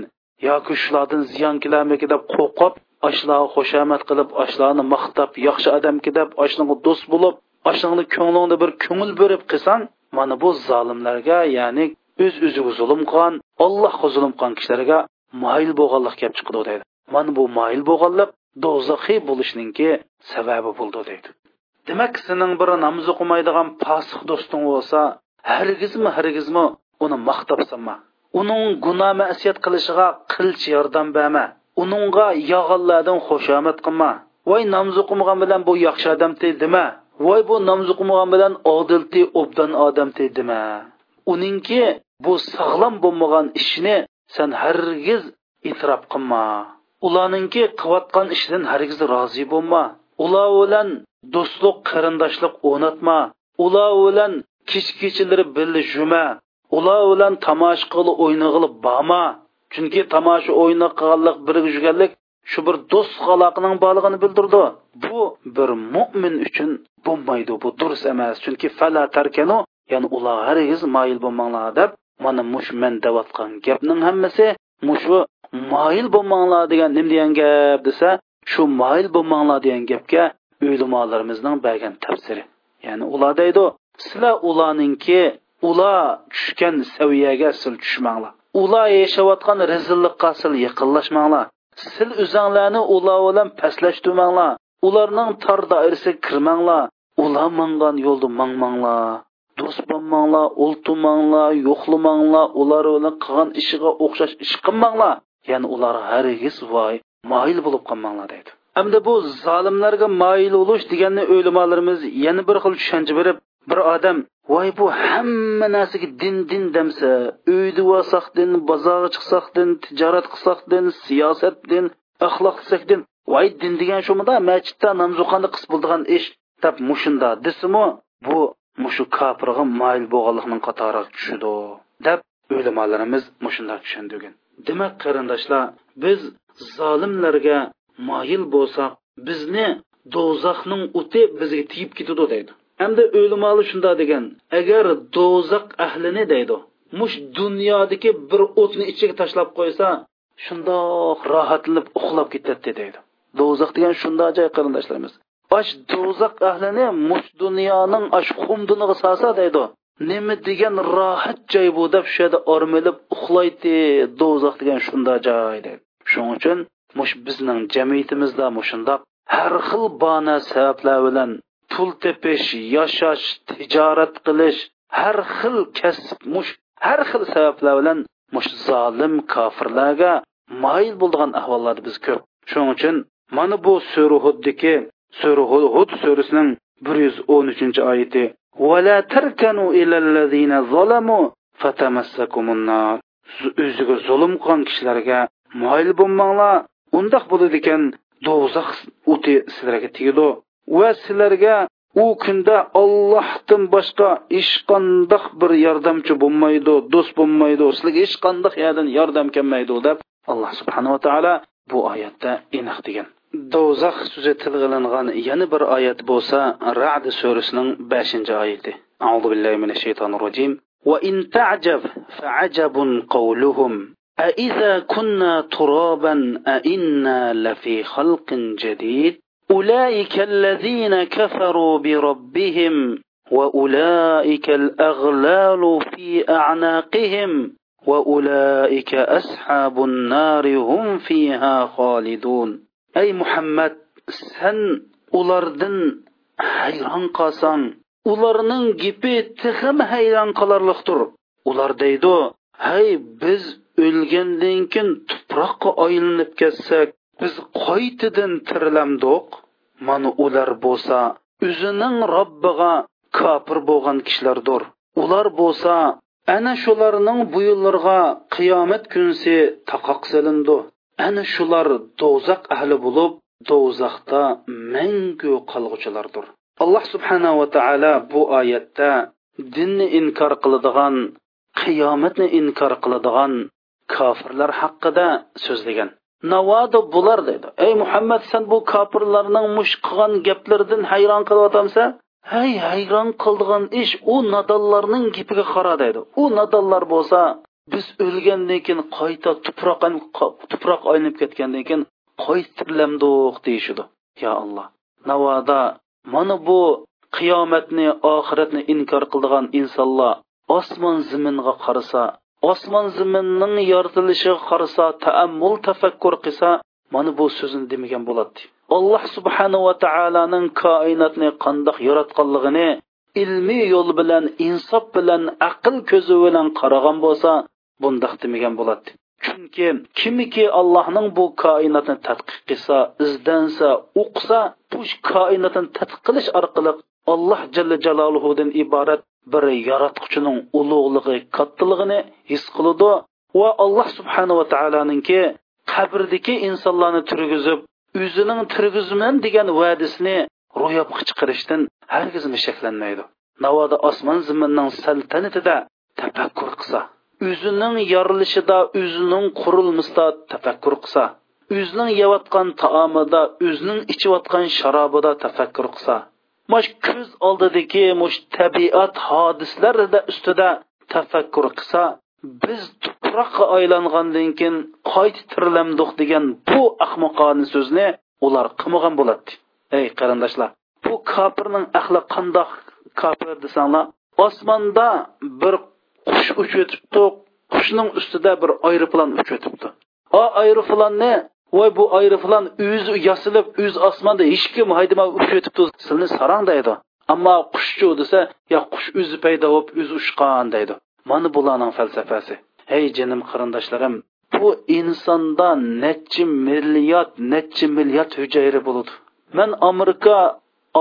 yoki shulardan ziyon kelarmiki deb qo'rqib ashlarga xushomat qilib ashlarni maqtab yaxshi odamki deb ashlarga do'st bo'lib oshingni ko'nglingda bir ko'ngil berib qilsang mana bu zolimlarga ya'ni o'z o'ziga zulm qilgan allohga zulm qilgan kishilarga moyil bo'lganlik kelib chiqdi deydi. Mana bu moyil bo'lganlik do'zaxiy bo'lishninki sababi bo'ldi deydi. Demak sening bir namoz o'qimaydigan posiq do'sting bo'lsa hargizmi hargizmi uni maqtabsanma uning gunoh masiyat qilishiga qilch yordam berma. Uningga yog'inlardan xushomad qilma. Voy namoz o'qimagan bilan bu yaxshi odam dema. Voy bu namoz o'qimagan bilan odilti obdan odam dema uningki bu sog'lom bo'lmagan ishni sen hargiz e'tirof qilma. Ularninki qilayotgan ishidan hargiz rozi bo'lma. Ular bilan do'stlik qarindoshlik o'rnatma ular bilan kech kechalari birga juma ular bilan tomosha qilib o'ynag'ilib borma chunki tomosha o'yni qilganlik birga yurganlik shu bir do'st aloqaning borlig'ini bildirdi. Bu bir mo'min uchun bo'lmaydi bu durust emas. Chunki fala tarkanu ya'ni ular hargiz moyil bo'lmanglar deb mana mush men deyotgan gapning hammasi mushu moyil bo'lmanglar degan nim degan gap desa shu moyil bo'lmanglar degan gapga o'limolarimizning bergan tafsiri. Ya'ni ular deydi sizlar ularninki ular tushgan saviyaga sil tushmanglar. Ular yashayotgan rezillikqa sil yaqinlashmanglar. Sil o'zanglarni ular bilan pastlashtirmanglar. Ularning tor doirasiga kirmanglar. Ular mangan yo'lda mangmanglar. Do'st bo'lmanglar o'ltirmanglar yo'qlamanglar ular bilan qilgan ishiga o'xshash ish qilmanglar. Ya'ni ular hargiz voy moyil bo'lib qolmanglar deydi. Hamda bu zolimlarga moyil bo'lish deganni o'limalarimiz yana bir xil tushuncha berib bir odam voy bu hamma narsaga din din demsa uyda bo'lsak din bozorga chiqsak din tijorat qilsak din siyosat din axloq qilsak din. Voy din degan shumida masjidda namoz o'qanda qis bo'ldigan ish. Deb mushunda desimu bu mushu kofirga moyil bo'lganlikning qatoriga tushidi deb o'limalarimiz mushundoq tushundirgan demak qarindoshlar biz zolimlarga moyil bo'lsak bizni do'zaxning o'ti bizga tegib ketadi deydi. Hamda o'limoli shunda degan agar do'zax ahlini deydi mush dunyodagi bir o'tni ichiga tashlab qo'ysa shundoq rohatlanib uxlab ketadi deydi. Do'zax degan shundoq joy qarindoshlarimiz. Ash do'zax ahlini mush dunyoning ash qumduniga solsa deydi nima degan rohat joy bu deb shu yerda ormilib uxlaydi do'zax degan shundoq joy deydi. Shuning uchun mush bizning jamiyatimizda mushundoq har xil bona sabablar bilan pul tepish yashash tijorat qilish har xil kasb mush har xil sabablar bilan mush zolim kofirlarga moyil bo'lgan ahvollarda biz ko'p shuning uchun mana bu sura huddiki sura hud surasining bir yuz o'n uchinchi oyati ولا تركنوا إلى الذين ظلموا فتمسكم النار o'ziga zulm qilgan kishilarga moyil bo'lmanglar undoq bo'ladi ekan do'zax o'ti sizlarga tegadi va sizlarga u kunda ollohdan boshqa hech qandoq bir yordamchi bo'lmaydi do'st bo'lmaydi sizlarga hech qandoq yerdan yordam kelmaydi deb alloh subhanava taolo bu oyatda aniq degan do'zax so'zi tilg'ilingan yana bir oyat bo'lsa rad surasining beshinchi oyati أعوذ بالله من الشيطان الرجيم وإن تعجب فعجب قولهم أإذا كنا ترابا أإنا لفي خلق جديد أولئك الذين كفروا بربهم وأولئك الأغلال في أعناقهم وأولئك أصحاب النار هم فيها خالدون أي محمد سن ulardan hayron qolsang ularning gapi tixim hayron qolarliqdir ular deydi hay biz o'lgandan keyin tuproqqa aylanib ketsak biz qaytadan tirilamdiq mana ular bo'lsa o'zining robbiga kofir bo'lgan kishilardir. Ular bo'lsa ana shularning buyunlarga qiyomat kunsi taqoq silindi ana shular do'zax ahli bo'lib do'zaxda mangu qolg'uchilardir. Alloh subhanava taolo bu oyatda dinni inkor qiladigan qiyomatni inkor qiladigan kofirlar haqida so'zlagan. Navoda bular dedi. Ey muhammad sen bu kofirlarning mush qilgan gaplaridan hayron qilyapsan hay hayron qildigan ish u nodonlarning gapiga qara dedi. U nodonlar bo'lsa biz o'lgandan keyin qayta tuproq tuproq aylanib ketgandan keyin qaytirlamdiq deyishidi yo alloh navoda mana bu qiyomatni oxiratni inkor qildigan insonlar osmon zaminga qarasa osmon zaminning yoritilishiga qarasa taammul tafakkur qilsa mana bu so'zini demagan bo'ladi. Alloh subhanava taoloning koinotni qandoq yaratganligini ilmiy yo'l bilan insof bilan aql ko'zi bilan qaragan bo'lsa bundoq demagan bo'ladi. Chunki kimiki allohning bu koinotni tadqiq qilsa izdansa o'qisa bu koinotni tadqiq qilish orqali alloh jalla jaloluhudan iborat bir yaratquchining ulug'ligi kattaligini his qiladi va alloh subhanava taoloninki qabrdagi insonlarni turgizib o'zining turgizman degan va'dasini ro'yobga chiqarishdan hargiz shaklanmaydi navoda osmon ziminning saltanatida tafakkur qilsa o'zining yorilishida o'zining qurilmasida tafakkur qilsa o'zining yeyotgan taomida o'zining ichayotgan sharobida tafakkur qilsa mush ko'z oldidagi mush tabiat hodislarida ustida tafakkur qilsa biz tuproqqa aylangandan keyin qayta tirilamdiq degan bu ahmoqona so'zni ular qilmagan bo'ladi. Ey qarindoshlar bu kofirning ahli qandoq kofir desanglar osmonda bir qush uchib o'tibdi qushning ustida bir aeroplan uchib o'tibdi. O aeroplanni voy bu aeroplan o'zi yasilib o'z osmonda hech kim haydamay uchib o'tibdi sizlarni sarang deydi. Ammo qushchu desa yo qush o'zi paydo bo'lib o'zi uchgan deydi. Mana bularning falsafasi hey jinim qarindoshlarim bu insonda necha milliard necha milliard hujayra bo'ladi man amerika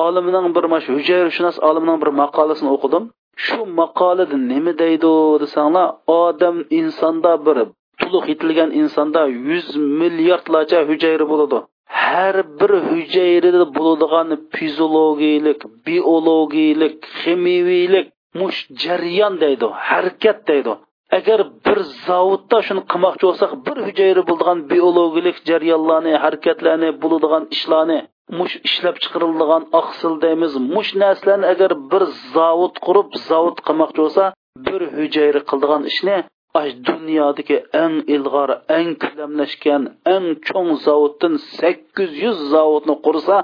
olimining bir mash hujayrashunos olimining bir maqolasini o'qidim shu maqolada nima deydi desanglar odam insonda bir to'liq yetilgan insonda yuz milliardlarcha hujayra bo'ladi. Har bir hujayrada bo'ladigan fiziologiyalik biologiyalik ximiyiylik mush jarayon deydi harakat deydi. Agar bir zavodda shuni qilmoqchi bo'lsak bir hujayra bo'ladigan biologik jarayonlarni harakatlarni bo'ladigan ishlarni mush ishlab chiqariladigan oqsil deymiz. Mush narsalarni agar bir zavod qurib zavod qilmoqchi bo'lsa bir hujayra qiladigan ishni dunyodagi eng ilg'or eng ko'lamlashgan eng cho'ng zavoddan sakkiz yuz zavodni qursa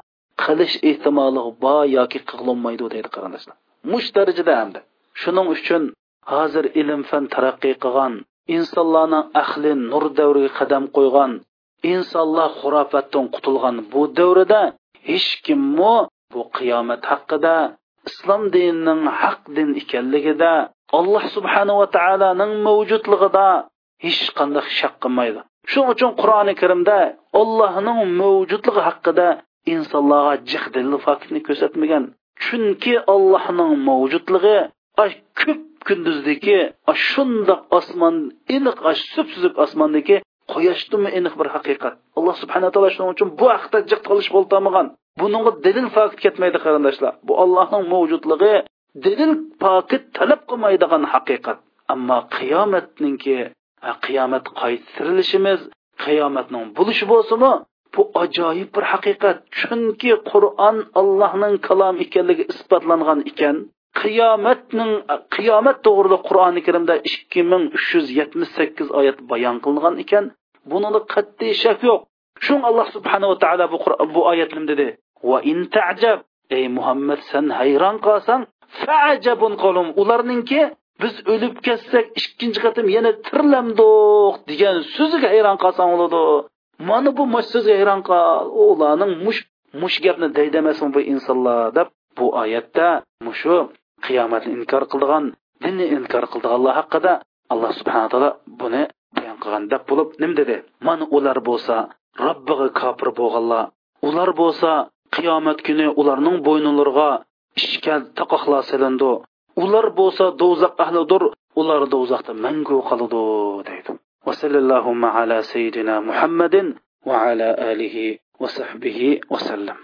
qilish ehtimoli bor yoki qilinmaydi deydi qarindoshlar. Mush darajada hamda. Shuning uchun hozir ilm fan taraqqiy qilgan insonlarning ahli nur davriga qadam qo'ygan insonlar xurofatdan qutulgan bu davrida hech kimmi bu qiyomat haqida islom dinining haq din ekanligida alloh subhanava taoloning mavjudligida hech qanday shak qilmaydi. Shuning uchun qur'oni karimda allohning mavjudligi haqida insonlarga jihdilli faktni ko'rsatmagan. Chunki allohning mavjudligi ko'p kunduzdagi shundoq osmon iliq supsuzuq osmondagi quyoshdimi aniq bir haqiqat. Alloh subhana taolo shuning uchun bu haqda jiq qilish bo'ltamagan. Buningga dalil fakt ketmaydi qarindoshlar. Bu allohning mavjudligi dalil pokit talab qilmaydigan haqiqat. Ammo qiyomatninki qiyomat qaytirilishimiz qiyomatning bo'lishi bo'lsinmi bu ajoyib bir haqiqat. Chunki qur'on allohning kalom ekanligi isbotlangan ekan. Qiyomatning qiyomat to'g'rida qur'oni karimda ikki ming uch yuz yetmish sakkiz oyat bayon qilingan ekan. Bunida qat'iy shak yo'q. Shun alloh subhanava taolo bu bu oyat dedi. Va in tajab ey muhammad san hayron qolsang faajabun qolum ularningki biz o'lib ketsak ikkinchi qatim yana tirlamdiq degan so'ziga hayron qolsang bo'ladi mana bu mush so'zga hayron qol. Ularning mush mush gapni daydamasin bu insonlar deb bu oyatda mushu qiyomatni inkor qildigan dinni inkor qildiganlar haqida alloh subhana taolo buni bayon qilgan deb bo'lib nim dedi? Mana ular bo'lsa robbiga kofir bo'lganlar. Ular bo'lsa qiyomat kuni ularning bo'ynilariga ishkan taqoqlar ular bo'lsa do'zax ahlidir ular do'zaxda mangu qoladi deydi. Vasallallohu ala sayyidina muhammadin va ala alihi va sahbihi vasallam